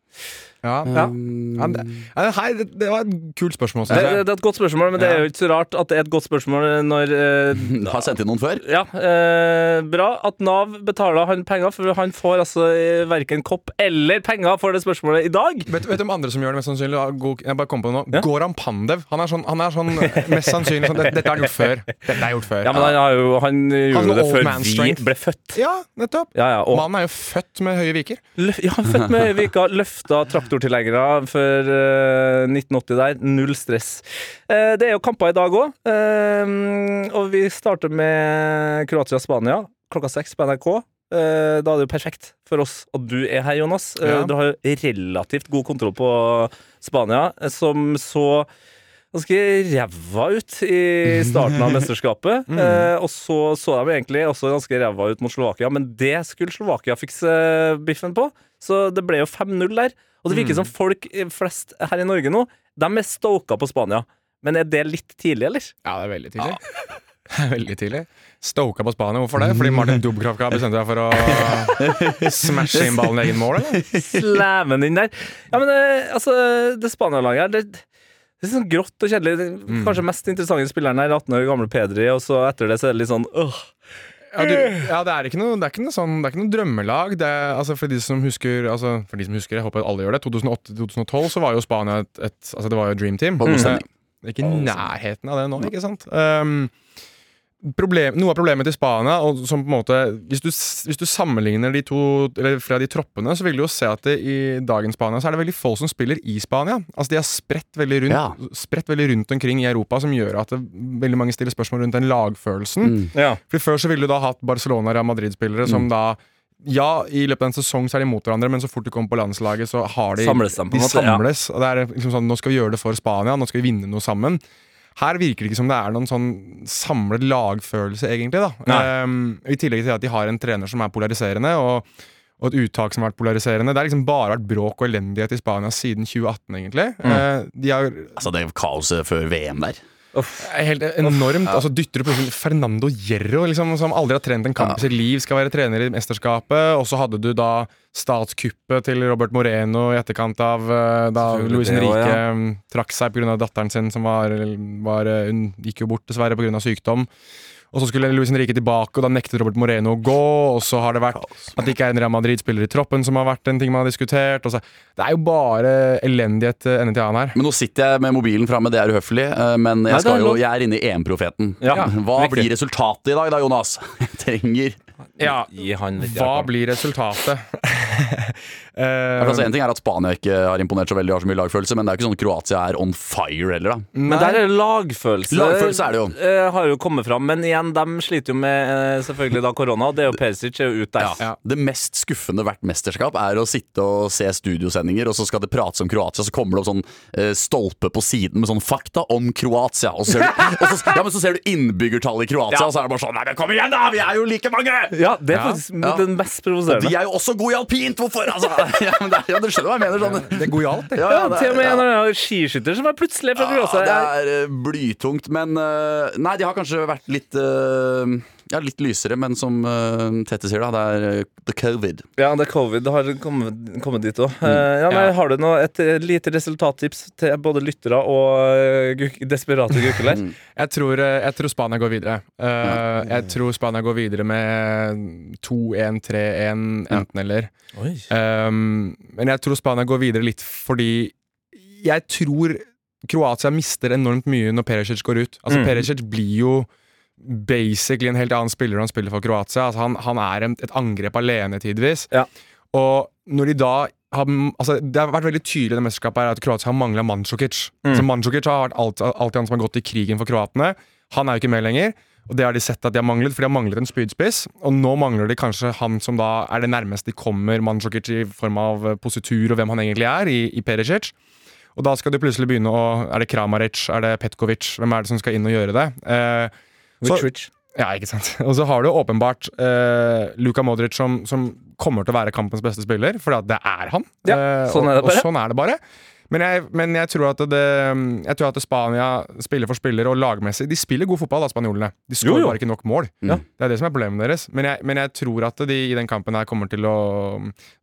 Ja. Ja. Um, Ja, det, hei, det, det var et kult spørsmål. Det, det er et godt spørsmål, men det er jo ikke så rart at det er et godt spørsmål når eh, har sendt inn noen før? Ja, eh, bra at Nav betaler han penger, for han får altså eh, verken kopp eller penger for det spørsmålet i dag. Vet, vet du om andre som gjør det mest sannsynlig? God, jeg bare kom på det nå. Ja. Goran Pandev. Han er sånn, han er sånn mest sannsynlig sånn, Dette har han gjort før. Dette er gjort før. Ja, men han, har jo, han gjorde Han det før vi strength. ble født. Ja, nettopp. Ja, ja, og Mannen er jo født med høye viker. Løf, ja, født med høye viker, løfta traktortilhengere før for 1980 der. Null stress. Eh, det er jo kamper i dag òg, og vi starter med Kroatia-Spania klokka seks på NRK. Eh, da er det jo perfekt for oss at du er her, Jonas. Eh, Ja. Du har jo relativt god kontroll på Spania, eh, som så ganske ræva ut i starten av mesterskapet. mm. og så så de egentlig også ganske ræva ut mot Slovakia, men det skulle Slovakia fikse biffen på. Så det ble jo 5-0 der. Og det virker som folk eh, flest her i Norge nå, de er stoka på Spania. Men er det litt tidlig, eller? Ja, det er veldig tidlig. veldig tidlig. Stoka på Spania. Hvorfor det? Fordi Martin Dubkravka bestemte seg for å smashe inn ballen i egen mål? Slæve den inn der. Ja, men eh, altså, det Spania-laget her, det, det er sånn grått og kjedelig. Kanskje mest interessante spilleren her, 18 år gamle Pedri, og så etter det så er det litt sånn åh. Ja, du, ja, det er ikke noe, det er ikke noe, sånn, det er ikke noe drømmelag. Det altså, for de som husker altså, For de som husker, jeg håper alle gjør det 2008-2012 så var jo Spania et, et Altså, det var jo Dream Team. Mm. Det er ikke i nærheten av det nå, ikke sant? Um, problem, noe av problemet til Spania og som på en måte, hvis, du, hvis du sammenligner de to Eller av de troppene, så vil du jo se at det, i dagens Spania så er det veldig få som spiller i Spania. Altså De er spredt veldig rundt Ja. Spredt veldig rundt omkring i Europa, som gjør at det, veldig mange stiller spørsmål rundt den lagfølelsen. Mm. Ja. For Før så ville du da hatt Barcelona og Madrid-spillere som da ja, i løpet av en sesong så er de mot hverandre, men så fort de kommer på landslaget, så har de Samles de de samles ja. og det er liksom sånn, Nå skal vi gjøre det for Spania, nå skal vi vinne noe sammen. Her virker det ikke som det er noen sånn samlet lagfølelse, egentlig. Ehm, I tillegg til at de har en trener som er polariserende, og, og et uttak som har vært polariserende. Det har liksom bare vært bråk og elendighet i Spania siden 2018, egentlig. Mm. Uh, de har Altså, det kaoset før VM der. Helt enormt. Og så dytter du plutselig Fernando Hierro, liksom, som aldri har trent en kamp i sitt liv, skal være trener i mesterskapet. Og så hadde du da statskuppet til Robert Moreno i etterkant av eh, da Luis Henrique ja. mm, trakk seg pga. datteren sin, som var, var eh, Hun gikk jo bort, dessverre, pga. sykdom. Og så skulle Luis Henrique tilbake, og da nektet Robert Moreno å gå. Og så har det vært at det ikke er en Real Madrid-spiller i troppen som har vært en ting man har diskutert. Og så, det er jo bare elendighet eh, ende til annen her. Men nå sitter jeg med mobilen framme, det er uhøflig. eh, Men jeg, det er skal jo, jeg er inne i EM-profeten. Ja, Hva riktig. blir resultatet i dag da, Jonas? Jeg trenger Ja, Gi han litt Hva blir resultatet? Eh, altså, En ting er at Spania ikke har imponert så veldig, har så mye lagfølelse, men det er jo ikke sånn at Kroatia er on fire heller, da. Men der er det lagfølelse. Lagfølelse er det jo. Uh, har jo kommet fram. Men igjen, de sliter jo med uh, selvfølgelig da korona. og Det er jo Perisic er jo ute der. Ja. Det mest skuffende hvert mesterskap er å sitte og se studiosendinger, og så skal det prates om Kroatia, så kommer det opp sånn stolpe på siden med sånn 'fakta om Kroatia'. Og så ser du, og så, ja, men så ser du innbyggertallet i Kroatia, Ja. og så er det bare sånn Nei, men kom igjen, da! Vi er jo like mange! Ja, det er faktisk Ja. den mest provoserende. De er jo også gode i alpint! Hvorfor? Altså, ja, men det, er- ja, du skjønner hva jeg mener? Sånn. Det går jo alt, det. Ja, Ja, det, til og med en eller annen skiskytter som er plutselig fra Ja, det er eh, blytungt, men eh, Nei, de har kanskje vært litt eh, Ja, litt lysere, men som uh, Tette sier, da, det er eh, the covid. Ja, det er covid Det har kommet, kommet dit òg. Mm. Uh, Ja. har du noe, et eh, lite resultattips til både lyttere og eh, guk- desperate gukker der? Jeg tror, eh, jeg tror Spania går videre. Eh, Jeg tror Spania går videre med 2-1-3-1, enten-eller. Oi. Um, men jeg tror Spania går videre litt fordi jeg tror Kroatia mister enormt mye når Perisic går ut. Altså Mm. Perisic blir jo basically en helt annen spiller når han spiller for Kroatia. Altså, han, han er en, et angrep alene tidvis. Ja. Og når de da har, altså, Det har vært veldig tydelig i det mesterskapet her at Kroatia har mangla Mandzukic. Mm. Så Mandzukic har vært alt, alltid han som har gått i krigen for kroatene. Han er jo ikke med lenger. Og det har de sett at de har manglet, for de har manglet en spydspiss. Og nå mangler de kanskje han som da er det nærmeste de kommer Mandzukic i form av eh, positur og hvem han egentlig er, i, i Perisic. Og da skal de plutselig begynne å Er det Kramaric? Er det Petkovic? Hvem er det som skal inn og gjøre det? Eh, rich. ja, ikke sant. Og så har du åpenbart uh, Luka Modric som, som kommer til å være kampens beste spiller, for det er han. Ja, Eh, sånn er det og. Og sånn er det bare. Men jeg, men jeg tror at det Jeg tror at Spania spiller for spiller og lagmessig De spiller god fotball, da, spanjolene. De skårer bare ikke nok mål. Ja. Det er det som er problemet deres. Men jeg, men jeg tror at de i den kampen her kommer til å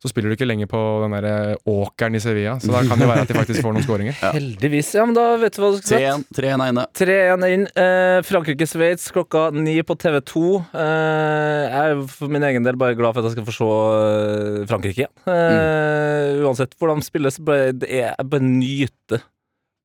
Så spiller du ikke lenger på den der eh, åkeren i Sevilla, så da kan det være at de faktisk får noen skåringer. Heldigvis. Ja, men da vet du hva du skal si. 3-1 3-1 er inne. 3-1 inn. Eh, Frankrike-Sveits klokka ni på TV2. Eh, jeg er for min egen del bare glad for at jeg skal få se eh, Frankrike igjen. Eh, Uansett hvordan spilles, det er bare nyte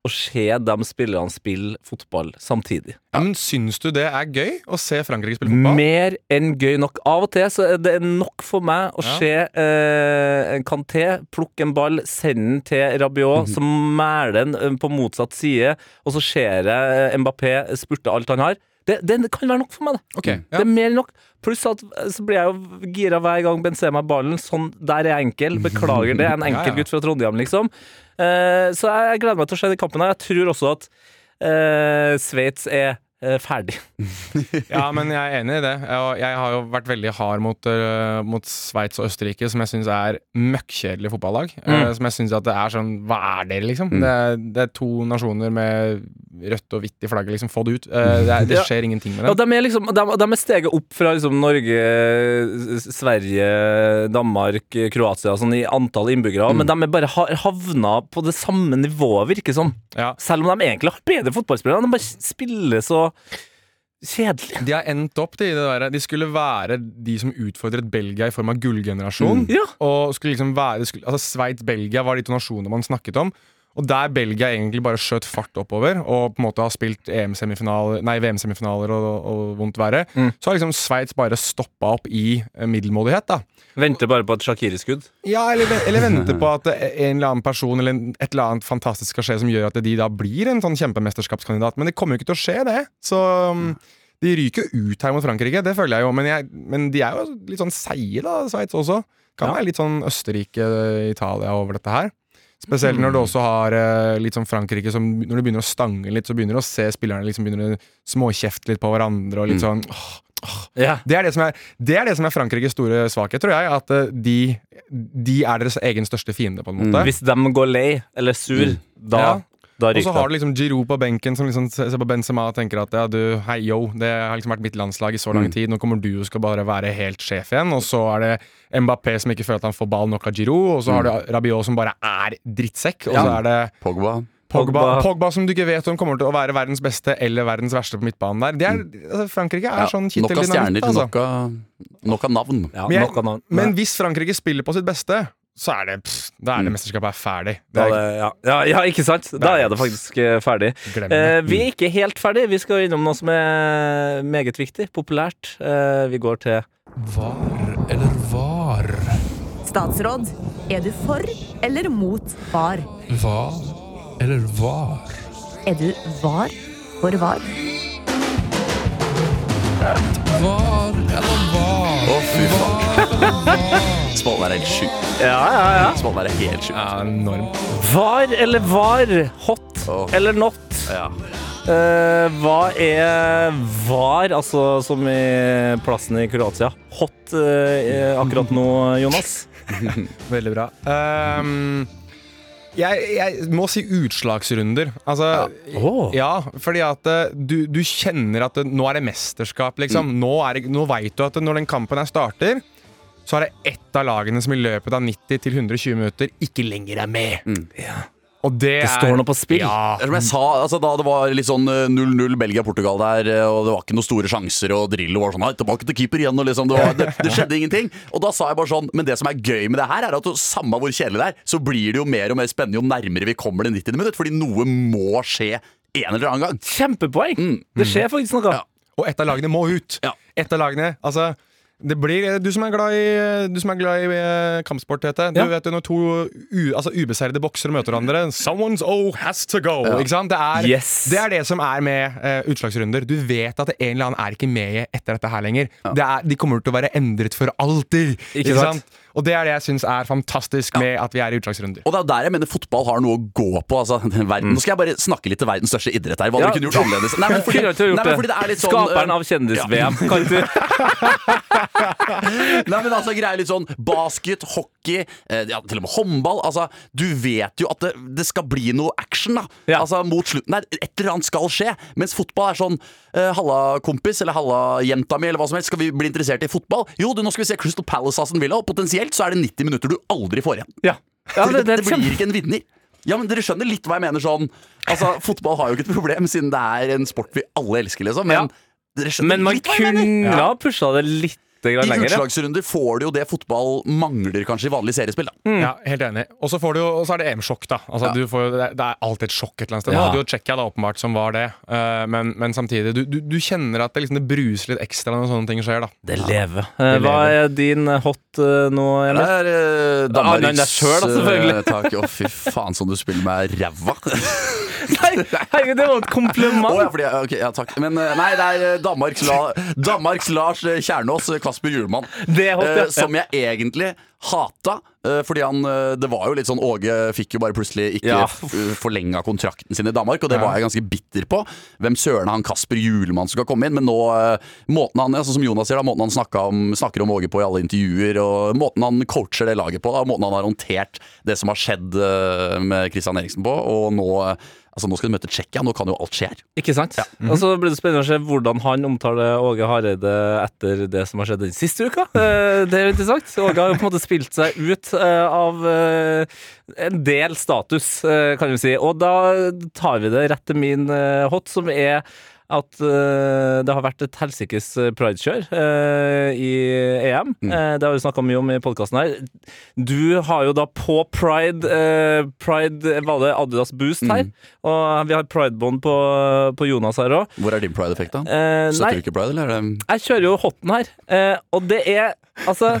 å se de spillerne spille fotball samtidig. Ja, men Syns du det er gøy å se Frankrike spille fotball? Mer enn gøy nok. Av og til så er det nok for meg å Ja. se eh, en Kanté plukke en ball, sende den til Rabiot, som mæler den eh, på motsatt side, og så ser jeg eh, Mbappé spurte alt han har. Det, det kan være nok for meg, det. Okay, ja. Det er mer enn nok. Pluss at eh, så blir jeg jo gira hver gang Benzema har ballen. Sånn, der er jeg enkel. Beklager det. En enkel ja. gutt fra Trondheim, liksom. Uh, så jeg, jeg gleder meg til å se den kampen her. Jeg tror også at uh, Sveits er ferdig. Ja, men jeg er enig i det. Jeg, jeg har jo vært veldig hard mot, uh, mot Sveits og Østerrike, som jeg syns er møkkjedelige fotballag. Eh, som jeg syns at det er sånn Hva er dere, liksom? Det, er, det er to nasjoner med rødt og hvitt i flagget, liksom. Få det ut. Uh, det, er, det Ja. skjer ingenting med Ja, de, er liksom, de, de er steget opp fra liksom Norge, Sverige, Danmark, Kroatia sånn i antall innbyggere, men de er bare havna på det samme nivået, virker det som. Ja. Selv om de egentlig har bedre fotballspillere. De bare spiller så kjedelig. De har endt opp de, i det der, de skulle være de som utfordret Belgia i form av gullgenerasjon. Ja. Og skulle liksom være skulle, altså Sveits-Belgia var de to nasjonene man snakket om. Og der Belgia egentlig bare skjøt fart oppover og på en måte har spilt VM-semifinaler og, og vondt verre, Mm. så har liksom Sveits bare stoppa opp i eh, middelmådighet. da Venter bare på et Shakiri-skudd. Ja, eller, eller venter på at eh, en eller annen person eller et eller annet fantastisk skal skje som gjør at de da blir en sånn kjempemesterskapskandidat. Men det kommer jo ikke til å skje, det. Så um, de ryker jo ut her mot Frankrike, det føler jeg jo. Men, jeg, men de er jo litt sånn seige, da, Sveits også. Kan Ja. være litt sånn Østerrike, Italia over dette her. Spesielt når du også har eh, litt sånn Frankrike som Når du begynner å stange litt, så begynner du å se spillerne liksom begynner å småkjefte litt på hverandre og litt sånn åh, Ja. det er det, som er, det er det som er Frankrikes store svakhet, tror jeg. At eh, de, de er deres egen største fiende, på en måte. Hvis de går lei eller sur, da, Ja. Da Og så har du liksom Giroud på benken som liksom ser på Benzema og tenker at ja, du, hei yo, det har liksom vært mitt landslag i så lang tid, nå kommer du og skal bare være helt sjef igjen. Og så er det Mbappé som ikke føler at han får ball nok av Giroud, og så har du Rabiot som bare er drittsekk, og så Ja. er det Pogba. Pogba, Pogba. Som du ikke vet om kommer til å være verdens beste eller verdens verste på midtbanen der. Det er, altså, Frankrike er Ja, sånn nok av kitteldynamitt, stjerner, altså. nok av, nok av navn. Ja, Men, jeg, navn. men hvis Frankrike spiller på sitt beste, så er det, pff, da er det mesterskapet er ferdig. Det er, det, ja. Ja, ja, ikke sant? Da er det faktisk eh, ferdig. Eh, vi er ikke helt ferdig. Vi skal innom noe som er meget viktig, populært. Eh, vi går til Var eller var? Statsråd, er du for eller mot var? Var eller var? Er du var for var? Var eller var? Å, fy faen. Spalten er helt sjuk. Ja, ja, ja. Spalten er helt sjuk. ja, enormt. Var eller var? Hot oh. eller not? Ja. Uh, hva er var, altså som i plassen i Kroatia? Hot uh, akkurat nå, Jonas? Veldig bra. Um, jeg, jeg må si utslagsrunder. Altså Åh. Ja, fordi at eh, du, du kjenner at det, nå er det mesterskap, liksom. Nå, er det, nå veit du at når den kampen her starter, så er det ett av lagene som i løpet av 90 til 120 minutter ikke lenger er med. Og det, Det står noe på spill. Ja. Som jeg sa, altså, da det var litt sånn eh, 0-0 Belgia-Portugal der, eh, og det var ikke noen store sjanser, og Drillo var sånn Nei, tilbake til keeper igjen, og liksom, det, var, det, det skjedde ingenting. Og da sa jeg bare sånn Men det som er gøy med det her, er at samme hvor kjedelig det er, så blir det jo mer og mer spennende jo nærmere vi kommer det 90. minutt, fordi noe må skje en eller annen gang. Kjempepoeng! Det skjer faktisk noe. Ja. Og ett av lagene må ut. Ja. Ett av lagene, altså det blir, Du som er glad i, du som er glad i eh, kampsport, Tete. Du Ja. vet jo når to u, altså ubeseirede boksere møter hverandre Someone's O has to go. Ikke sant? Det er, Yes. det er det som er med uh, utslagsrunder. Du vet at en eller annen er ikke med etter dette her lenger. Det er, de kommer til å være endret for alltid. Ikke sant? Og det er det jeg syns er fantastisk med at vi er i utslagsrunder. Og det er der jeg mener fotball har noe å gå på. Altså, den verden. Nå skal jeg bare snakke litt til verdens største idrett her. Hva Ja. dere kunne gjort annerledes. Nei, men fordi, nei, men fordi det er litt sånn Skaperen eh, av kjendis-VM. Kan du Nei, men altså greier litt sånn basket, hockey, eh, ja, til og med håndball. Altså, Du vet jo at det, det skal bli noe action da Ja. Altså mot slutten her. Et eller annet skal skje. Mens fotball er sånn eh, Halla, kompis, eller halla, jenta mi, eller hva som helst. Skal vi bli interessert i fotball? Jo, du, nå skal vi se Crystal Palace Aston Villa, og potensielt så er det 90 minutter du aldri får igjen. Ja. ja det, det, det, blir ikke en vinner. Ja, men Dere skjønner litt hva jeg mener sånn Altså, Fotball har jo ikke et problem, siden det er en sport vi alle elsker, liksom. Men Ja. dere skjønner Men man litt hva jeg mener. kunne ha pusha det litt grann I lenger. ja. utslagsrunder får du jo det fotball mangler kanskje i vanlig seriespill. da Ja, helt enig. Og så får du jo, og så er det EM-sjokk, da. Altså, Ja. du får, det, er, det er alltid et sjokk et eller annet sted. Nå Ja. hadde jo Tsjekkia åpenbart som var det, uh, men, men samtidig du, du, du kjenner at det, liksom, det bruser litt ekstra når sånne ting skjer, da. Det lever. Eh, Hva er din hot uh, nå, Det er uh, Danmarks er selv, da, selvfølgelig. eh. Å, fy faen, som du spiller med ræva. Nei, herregud, det var et kompliment! Oh, ja, fordi, ok, ja, takk. Men eh, nei, det er eh, Danmarks, La, Danmarks Lars eh, Kjernås, eh, Kasper Hjulmann. Ja. Eh, som jeg egentlig hata. eh, fordi han eh, Det var jo litt sånn Åge fikk jo bare plutselig ikke Ja. forlenga kontrakten sin i Danmark, og det var jeg ganske bitter på. Hvem søren han Kasper Hjulmann som skal komme inn? Men nå, måten han altså, som Jonas sier da, måten han om, snakker om Åge på i alle intervjuer, og måten han coacher det laget på, da, måten han har håndtert det som har skjedd med Christian Eriksen på, og nå Altså Nå skal de møte Tsjekkia, nå kan jo alt skje her. Ikke sant? Og så blir det spennende å se hvordan han omtaler Åge Hareide etter det som har skjedd den siste uka. Eh, Det er jo interessant. Åge har jo på en måte spilt seg ut eh, av eh, en del status, kan vi si. Og da tar vi det rett til min hot, som er at uh, det har vært et helsikes eh, pridekjør uh, i EM. Eh, det har vi snakka mye om i podkasten her. Du har jo da på pride Pride var det Adidas Boost her. Og vi har pridebånd på, på Jonas her òg. Hvor er din pride-effekt, da? Støtter du ikke pride, eller er jeg kjører jo hotten her, og det er altså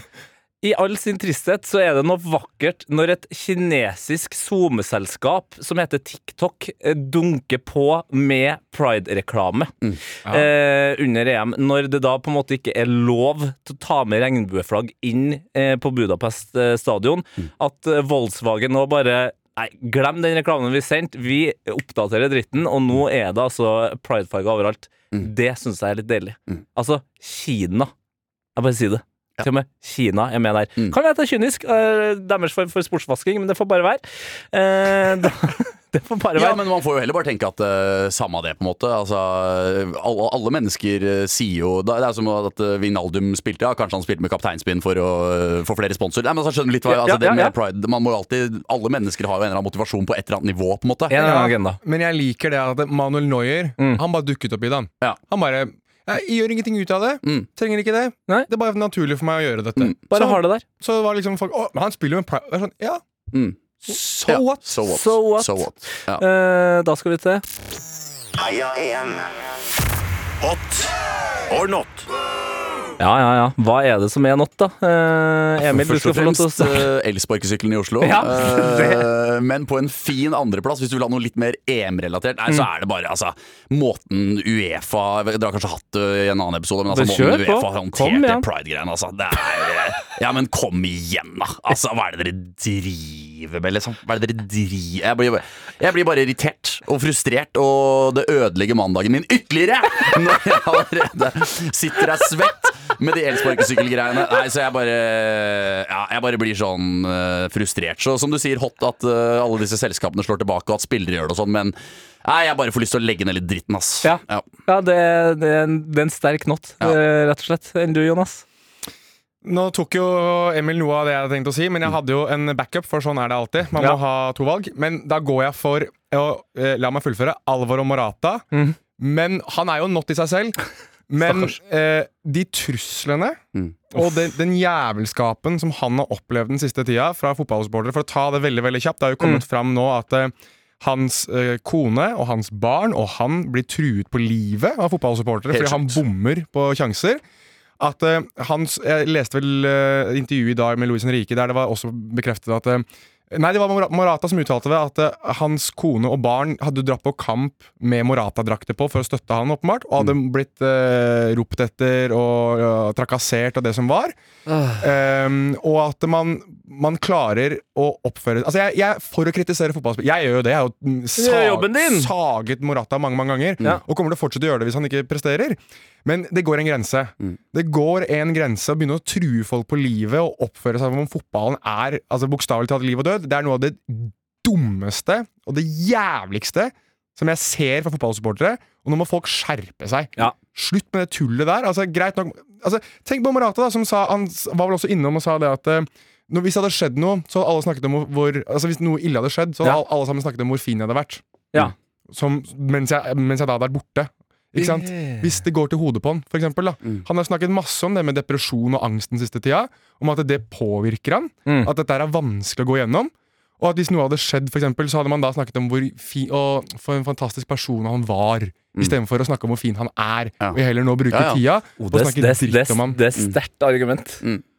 i all sin tristhet så er det noe vakkert når et kinesisk SoMe-selskap som heter TikTok, eh, dunker på med pride-reklame eh, under EM. Når det da på en måte ikke er lov til å ta med regnbueflagg inn eh, på Budapest eh, stadion. At eh, Volkswagen nå bare Nei, glem den reklamen vi sendte. Vi oppdaterer dritten, og nå er det altså pridefarger overalt. Det syns jeg er litt deilig. Altså, Kina. Jeg bare sier det. Til og med Kina er med der. Kan være at det er kynisk, eh, deres form for sportsvasking, men det får bare være. Eh, da, det får bare være. Ja, men man får jo heller bare tenke at uh, samme av det, på en måte. Altså, alle, alle mennesker uh, sier jo Det er som at uh, Vinaldum spilte, ja, kanskje han spilte med kapteinspinn for å uh, få flere sponsorer. Nei, men altså, skjønner litt hva Ja, altså, ja, det ja, med ja. pride Man må jo alltid Alle mennesker har jo en eller annen motivasjon på et eller annet nivå, på en måte. En eller annen agenda. Men jeg liker det at Manuel Neuer Mm. Han bare dukket opp i det. Ja. Han bare jeg gjør ingenting ut av det. Mm. Trenger ikke det. Nei. Det er bare naturlig for meg å gjøre dette. Bare så, har det der. så var liksom folk Å, men han spiller jo med Pride. Sånn, ja, Mm. so Ja, what? So what? So what? So what? Ja. Uh, da skal vi til Heia EM. Hot or not? Ja, ja, ja. Hva er det som er not, da? Eh, Emil, du skal få lov til å Først og fremst elsparkesykkelen i Oslo. Ja, Eh, men på en fin andreplass, hvis du vil ha noe litt mer EM-relatert, nei, så Mm. er det bare altså, måten Uefa Dere har kanskje hatt det i en annen episode, men altså, kjør måten på. Uefa Kom håndtert det igjen. pride-greiene altså, det er, eh, Ja, men kom igjen, da! Altså, hva er det dere driver med, liksom? Hva er det dere driver jeg blir, bare- jeg blir bare irritert og frustrert, og det ødelegger mandagen min ytterligere! Når jeg allerede sitter her svett med de elsparkesykkelgreiene. Nei, så jeg bare Ja, jeg bare blir sånn uh, frustrert. Så som du sier, hot at uh, alle disse selskapene slår tilbake, og at spillere gjør det og sånn, men nei, jeg bare får lyst til å legge ned litt dritten, ass. Ja. Ja, det, det, er en, det er en sterk not, Ja. eh, rett og slett. Enn du, Jonas? Nå tok jo Emil noe av det jeg hadde tenkt å si, men jeg hadde jo en backup, for sånn er det alltid. Man Ja. må ha to valg. Men da går jeg for å eh, La meg fullføre. Alvor og Morata. Mm. Men han er jo not i seg selv. Men eh, de truslene Mm. og den, den jævelskapen som han har opplevd den siste tida fra fotballsupportere For å ta det veldig veldig kjapt, det har jo kommet fram nå at eh, hans eh, kone og hans barn og han blir truet på livet av fotballsupportere fordi han bommer på sjanser. At eh, hans, Jeg leste vel intervjuet intervju i dag med Louis Henrique der det var også bekreftet at eh, Nei, det var Morata som uttalte det, at eh, hans kone og barn hadde dratt på kamp med Morata-drakter på for å støtte han, åpenbart, og hadde blitt eh, ropt etter og ja, trakassert av det som var. Um, og at man, man klarer å oppføre Altså, jeg, jeg for å kritisere fotballspill. Jeg gjør jo det. Jeg har jo mm, din. saget Morata mange mange ganger, Ja. og kommer til å fortsette å gjøre det hvis han ikke presterer. Men det går en grense. Det går en grense å begynne å true folk på livet og oppføre seg som om fotballen er altså bokstavelig talt liv og død. Det er noe av det dummeste og det jævligste som jeg ser fra fotballsupportere. Og nå må folk skjerpe seg. Ja. Slutt med det tullet der. Altså, greit nok altså, Tenk på Morata, da, som sa Han var vel også innom og sa det at eh, når, hvis det hadde skjedd noe, så hadde alle snakket om hvor Altså Hvis noe ille hadde skjedd, så hadde Ja. alle sammen snakket om hvor fin jeg hadde vært. Ja. Som, mens, jeg, mens jeg da hadde vært borte. Ikke sant? Hvis det går til hodet på han, for eksempel. Da. Mm. Han har snakket masse om det med depresjon og angst den siste tida. Om at det påvirker han. Mm. At dette er vanskelig å gå gjennom. Og at hvis noe hadde skjedd, for eksempel, så hadde man da snakket om hvor fi og for en fantastisk person han var. Istedenfor å snakke om hvor fin han er. Ja. Og heller nå bruke Ja, ja. tida Oh, og det, snakke det, det, om han. det er sterkt argument,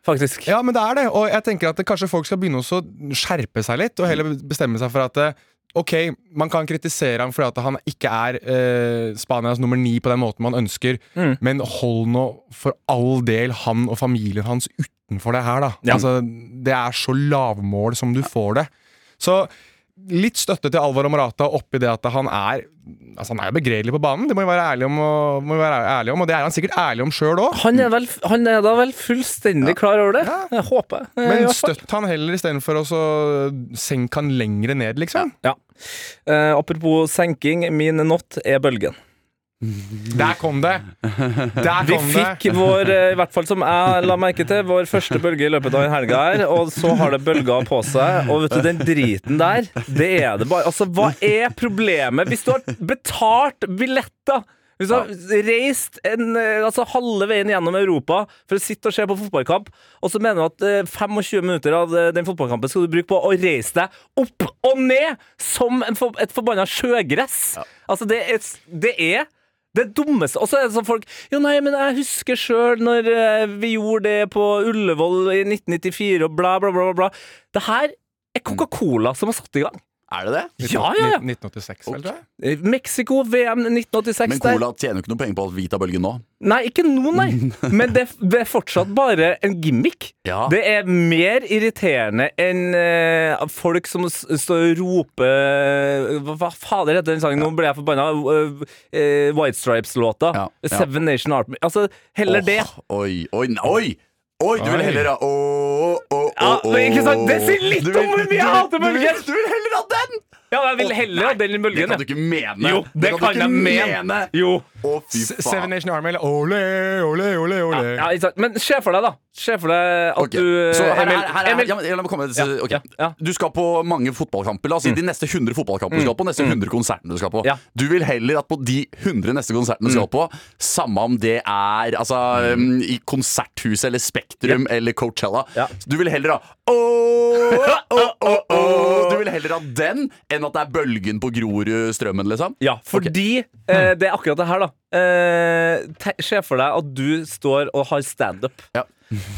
faktisk. Ja, men det er det. Og jeg tenker at det, kanskje folk skal begynne å skjerpe seg litt, og heller bestemme seg for at eh, Ok, man kan kritisere ham fordi at han ikke er eh, Spanias nummer ni på den måten man ønsker, Mm. men hold nå for all del han og familien hans utenfor det her, da. Ja. Altså, det er så lavmål som du får det. Så litt støtte til Alvaro Morata oppi det at han er Altså Han er jo begredelig på banen, det må vi være ærlige om, og, være ærlig om og det er han sikkert ærlig om sjøl òg. Han han er da vel fullstendig klar over det? Ja. Jeg håper jeg. Men støtt han heller istedenfor å senke han lengre ned, liksom. Ja. Eh, apropos senking, min not er bølgen. Der kom det! Der Vi fikk det. vår, eh, i hvert fall som jeg la merke til, vår første bølge i løpet av en helga her, og så har det bølga på seg. Og vet du, den driten der, det er det bare Altså, hva er problemet? Hvis du har betalt billetter hvis du har reist en, eh, altså halve veien gjennom Europa for å sitte og se på fotballkamp, og så mener du at eh, 25 minutter av eh, den fotballkampen skal du bruke på å reise deg opp og ned som for, et forbanna sjøgress. Altså, det er, det er det dummeste Og så er det sånn folk Jo, nei, men jeg husker sjøl når eh, vi gjorde det på Ullevål i 1994, og bla, bla, bla. bla. Det her er Coca-Cola som har satt i gang. Er det det? Ja, ja, ja. 1986, vel, jeg. Eh, Mexico, VM 1986 Men der. Cola tjener jo ikke noe penger på at vi tar bølgen nå. Nei, ikke nå, nei. Men det, det er fortsatt bare en gimmick. Ja. Det er mer irriterende enn uh, folk som står og roper Hva, hva fader heter den sangen? Nå ble jeg forbanna. Uh, uh, White Stripes-låta. Ja, ja. Seven Nation Army. Altså, heller det. Oi, oi, oi! Oi, du vil heller ha Ja, åh, ikke sant? Det sier litt vil- om hvor mye jeg hater du vil- bølgen. Ja, jeg vil heller ha den i Det kan du ikke mene. Jo, det du kan ikke jeg mene. Jo. Å, fy faen. Seven Nation Army eller ole, ole, ole, ole. Ja, ja. Men se for deg, da. Se for deg at okay. du Så her, Emil, her, her, Emil. ja, men La meg komme med Ja, ok. ja, ja. Du skal på mange fotballkamper. La oss si de neste 100 fotballkampene du skal på, neste 100 konsertene du skal på. Ja. Du vil heller at på de 100 neste konsertene du skal på, samme om det er altså, um, i Konserthuset eller Spektrum eller Coachella Ja. Du vil heller ha oh, oh, oh. Du vil heller ha den enn at det er bølgen på Grorudstrømmen, liksom? Ja, fordi eh, det er akkurat det her, da. Eh, te- Se for deg at du står og har standup. Ja.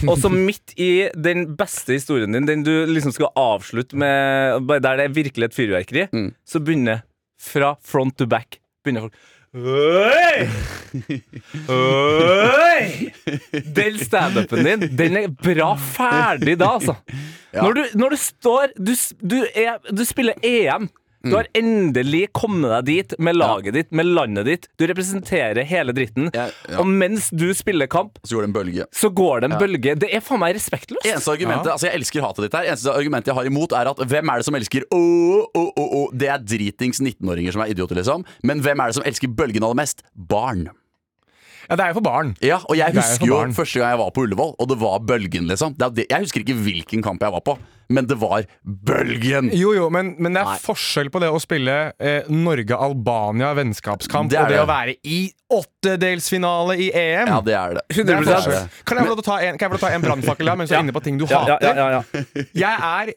og så midt i den beste historien din, den du liksom skal avslutte med bare Der det er virkelig et fyrverkeri, Mm. så begynner fra front to back Begynner folk Oi! Oi! Den standupen din, den er bra ferdig da, altså. Ja. Når, du, når du står Du, du, er, du spiller EM. Du har endelig kommet deg dit med laget ditt, med landet ditt. Du representerer hele dritten. Ja, ja. Og mens du spiller kamp, Så går det en bølge. så går det en bølge. Det er faen meg respektløst. Eneste argumentet, altså Jeg elsker hatet ditt her. Eneste argumentet jeg har imot, er at hvem er det som elsker oh, oh, oh, åh? Det er dritings 19-åringer som er idioter, liksom. Men hvem er det som elsker bølgen aller mest? Barn. Ja, det er jo for barn. Ja, og jeg er husker jo barn. første gang jeg var på Ullevål, og det var bølgen, liksom. Det er det. Jeg husker ikke hvilken kamp jeg var på, men det var bølgen. Jo, jo, men, men det er Nei. forskjell på det å spille eh, Norge-Albania vennskapskamp Det og det det. å være i åttedelsfinale i EM. Ja, det er det. Det er 100%. forskjell. Kan jeg få lov til å ta en, kan jeg ta en brannfakkel der mens jeg er inne på ting du Ja, ja, hater? ja, ja, ja. Jeg er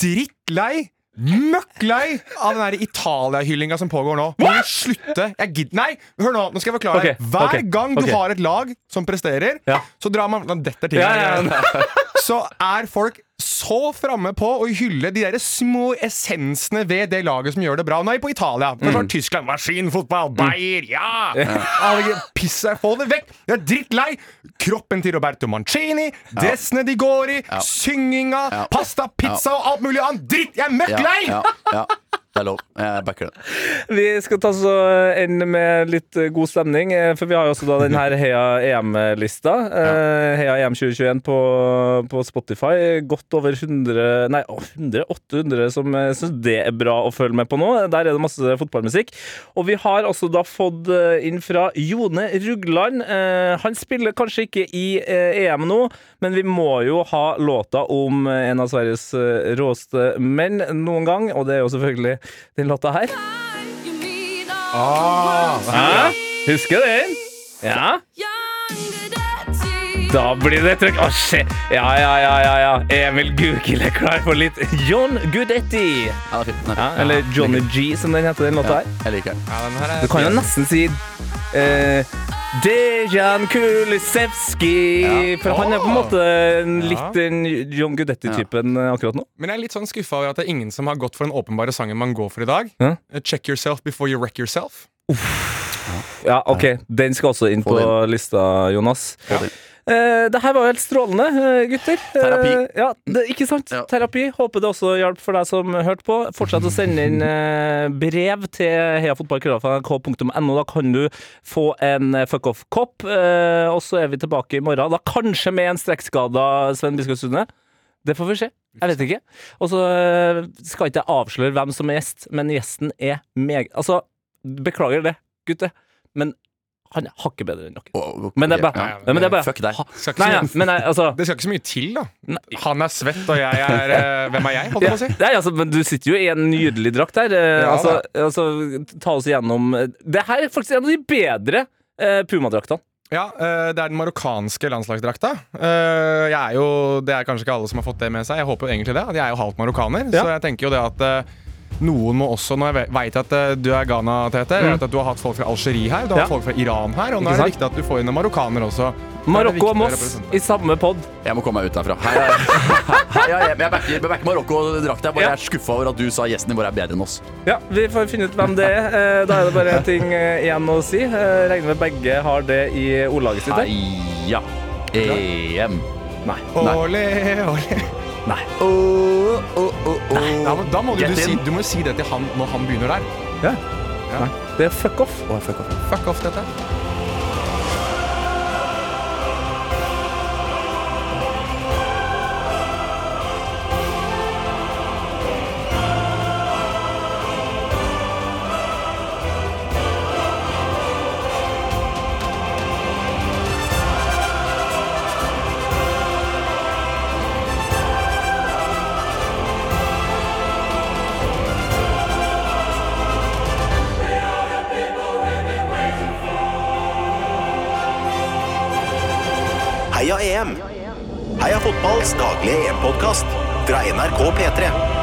drittlei Møkklei av den Italia-hyllinga som pågår nå. Må vi slutte? Jeg gidder Nei, hør nå, nå skal jeg forklare. Okay, Hver okay, gang du okay. har et lag som presterer, Ja. så drar man Dette detter ting Ja, ja, Så er folk så framme på å hylle de der små essensene ved det laget som gjør det bra. Nå er vi på Italia. Mm. Det var Tyskland. Maskinfotball. Bayer. Ja! ja. Piss deg, Få det vekk! Jeg er drittlei. Kroppen til Roberto Mancini, dressene de går i, synginga, Ja. pasta, pizza og alt mulig annet dritt! Jeg er møkk lei! ja, ja. Det er lov. Jeg backer det. Vi skal ta så ende med litt eh, god stemning, eh, for vi har jo også da den her Heia EM-lista. Eh, Heia EM 2021 på, på Spotify. Godt over 100 Nei, 100, 800 som uh, syns det er bra å følge med på nå. Der er det masse fotballmusikk. Og vi har også da fått eh, inn fra Jone Rugland. Eh, han spiller kanskje ikke i eh, EM nå, men vi må jo ha låta om eh, en av Sveriges eh, råeste menn noen gang, og det er jo selvfølgelig den låta her. Ah, Hæ? Husker du den? Ja? Da blir det trøkk. Å, shit. Ja, ja, ja, ja, ja. Emil Gukild er klar for litt John Gudetti. Ja, det er fint. Er Ja, eller Ja, Johnny G, som den heter, den låta her. Jeg liker den. Ja, den her er Du kan jo nesten si eh, Dejan Kulisevski. Ja. For han er på en måte en litt Ja. den John Gudetti-typen eh, akkurat nå. Men jeg er litt sånn skuffa over at det er ingen som har gått for den åpenbare sangen man går for i dag. Ja. Eh, Check yourself before you wreck yourself. Ja, ok, Den skal også inn på lista, Jonas. Få det Eh, her var jo helt strålende, eh, gutter. Terapi. Eh, ja, det, ikke sant? Ja. Terapi. Håper det også hjalp for deg som hørte på. Fortsett å sende inn brev til heiafotballkrøllalfa.nrk.no. Da kan du få en fuck off-kopp. Og så er vi tilbake i morgen. Da kanskje med en strekkskada Sven Biskop Sunde. Det får vi se. Jeg vet ikke. Og så skal ikke jeg avsløre hvem som er gjest, men gjesten er meg... Altså, beklager det, gutter, men han er hakket bedre enn dere. Å, Men det er bare, ja, ja, men det er bare Fuck deg. Skal Nei, ja, men nei, altså Det skal ikke så mye til, da. Han er svett, og jeg er eh, Hvem er jeg, holdt jeg på å si? Nei, altså, men du sitter jo i en nydelig drakt her. eh, Ja, altså, altså, ta oss igjennom Det her er faktisk en av de bedre eh, Puma-draktene. Ja, eh, det er den marokkanske landslagsdrakta. Eh, jeg er jo, Det er kanskje ikke alle som har fått det med seg. Jeg håper jo egentlig det. at Jeg er jo halvt marokkaner. Ja. Så jeg tenker jo det at eh, noen må også Når jeg veit at eh, du er Ghana, Tete, mm. vet at du har hatt folk fra Algerie her, du har. Ja. folk fra Iran her, og nå er det viktig at du får inn en marokkaner også. Marokko og Moss i samme pod. Jeg må komme meg ut derfra. Hei, hei, hei, jeg backer, jeg backer Marokko-drakt. Jeg bare Ja. er skuffa over at du sa gjestene våre er bedre enn oss. Ja, Vi får finne ut hvem det er. Eh, Da er det bare en ting eh, igjen å si. Regner med begge har det i ordlaget sitt. Heia EM. Nei. Ole, ole. Nei. Oh, oh, oh, oh. Ja, men da må du, Get du, si, du må jo si det til han når han begynner der. Ja. Ja. Nei. Det er fuck off. Å, fuck off. Fuck off, dette. Fotballs daglige EM-podkast fra NRK P3.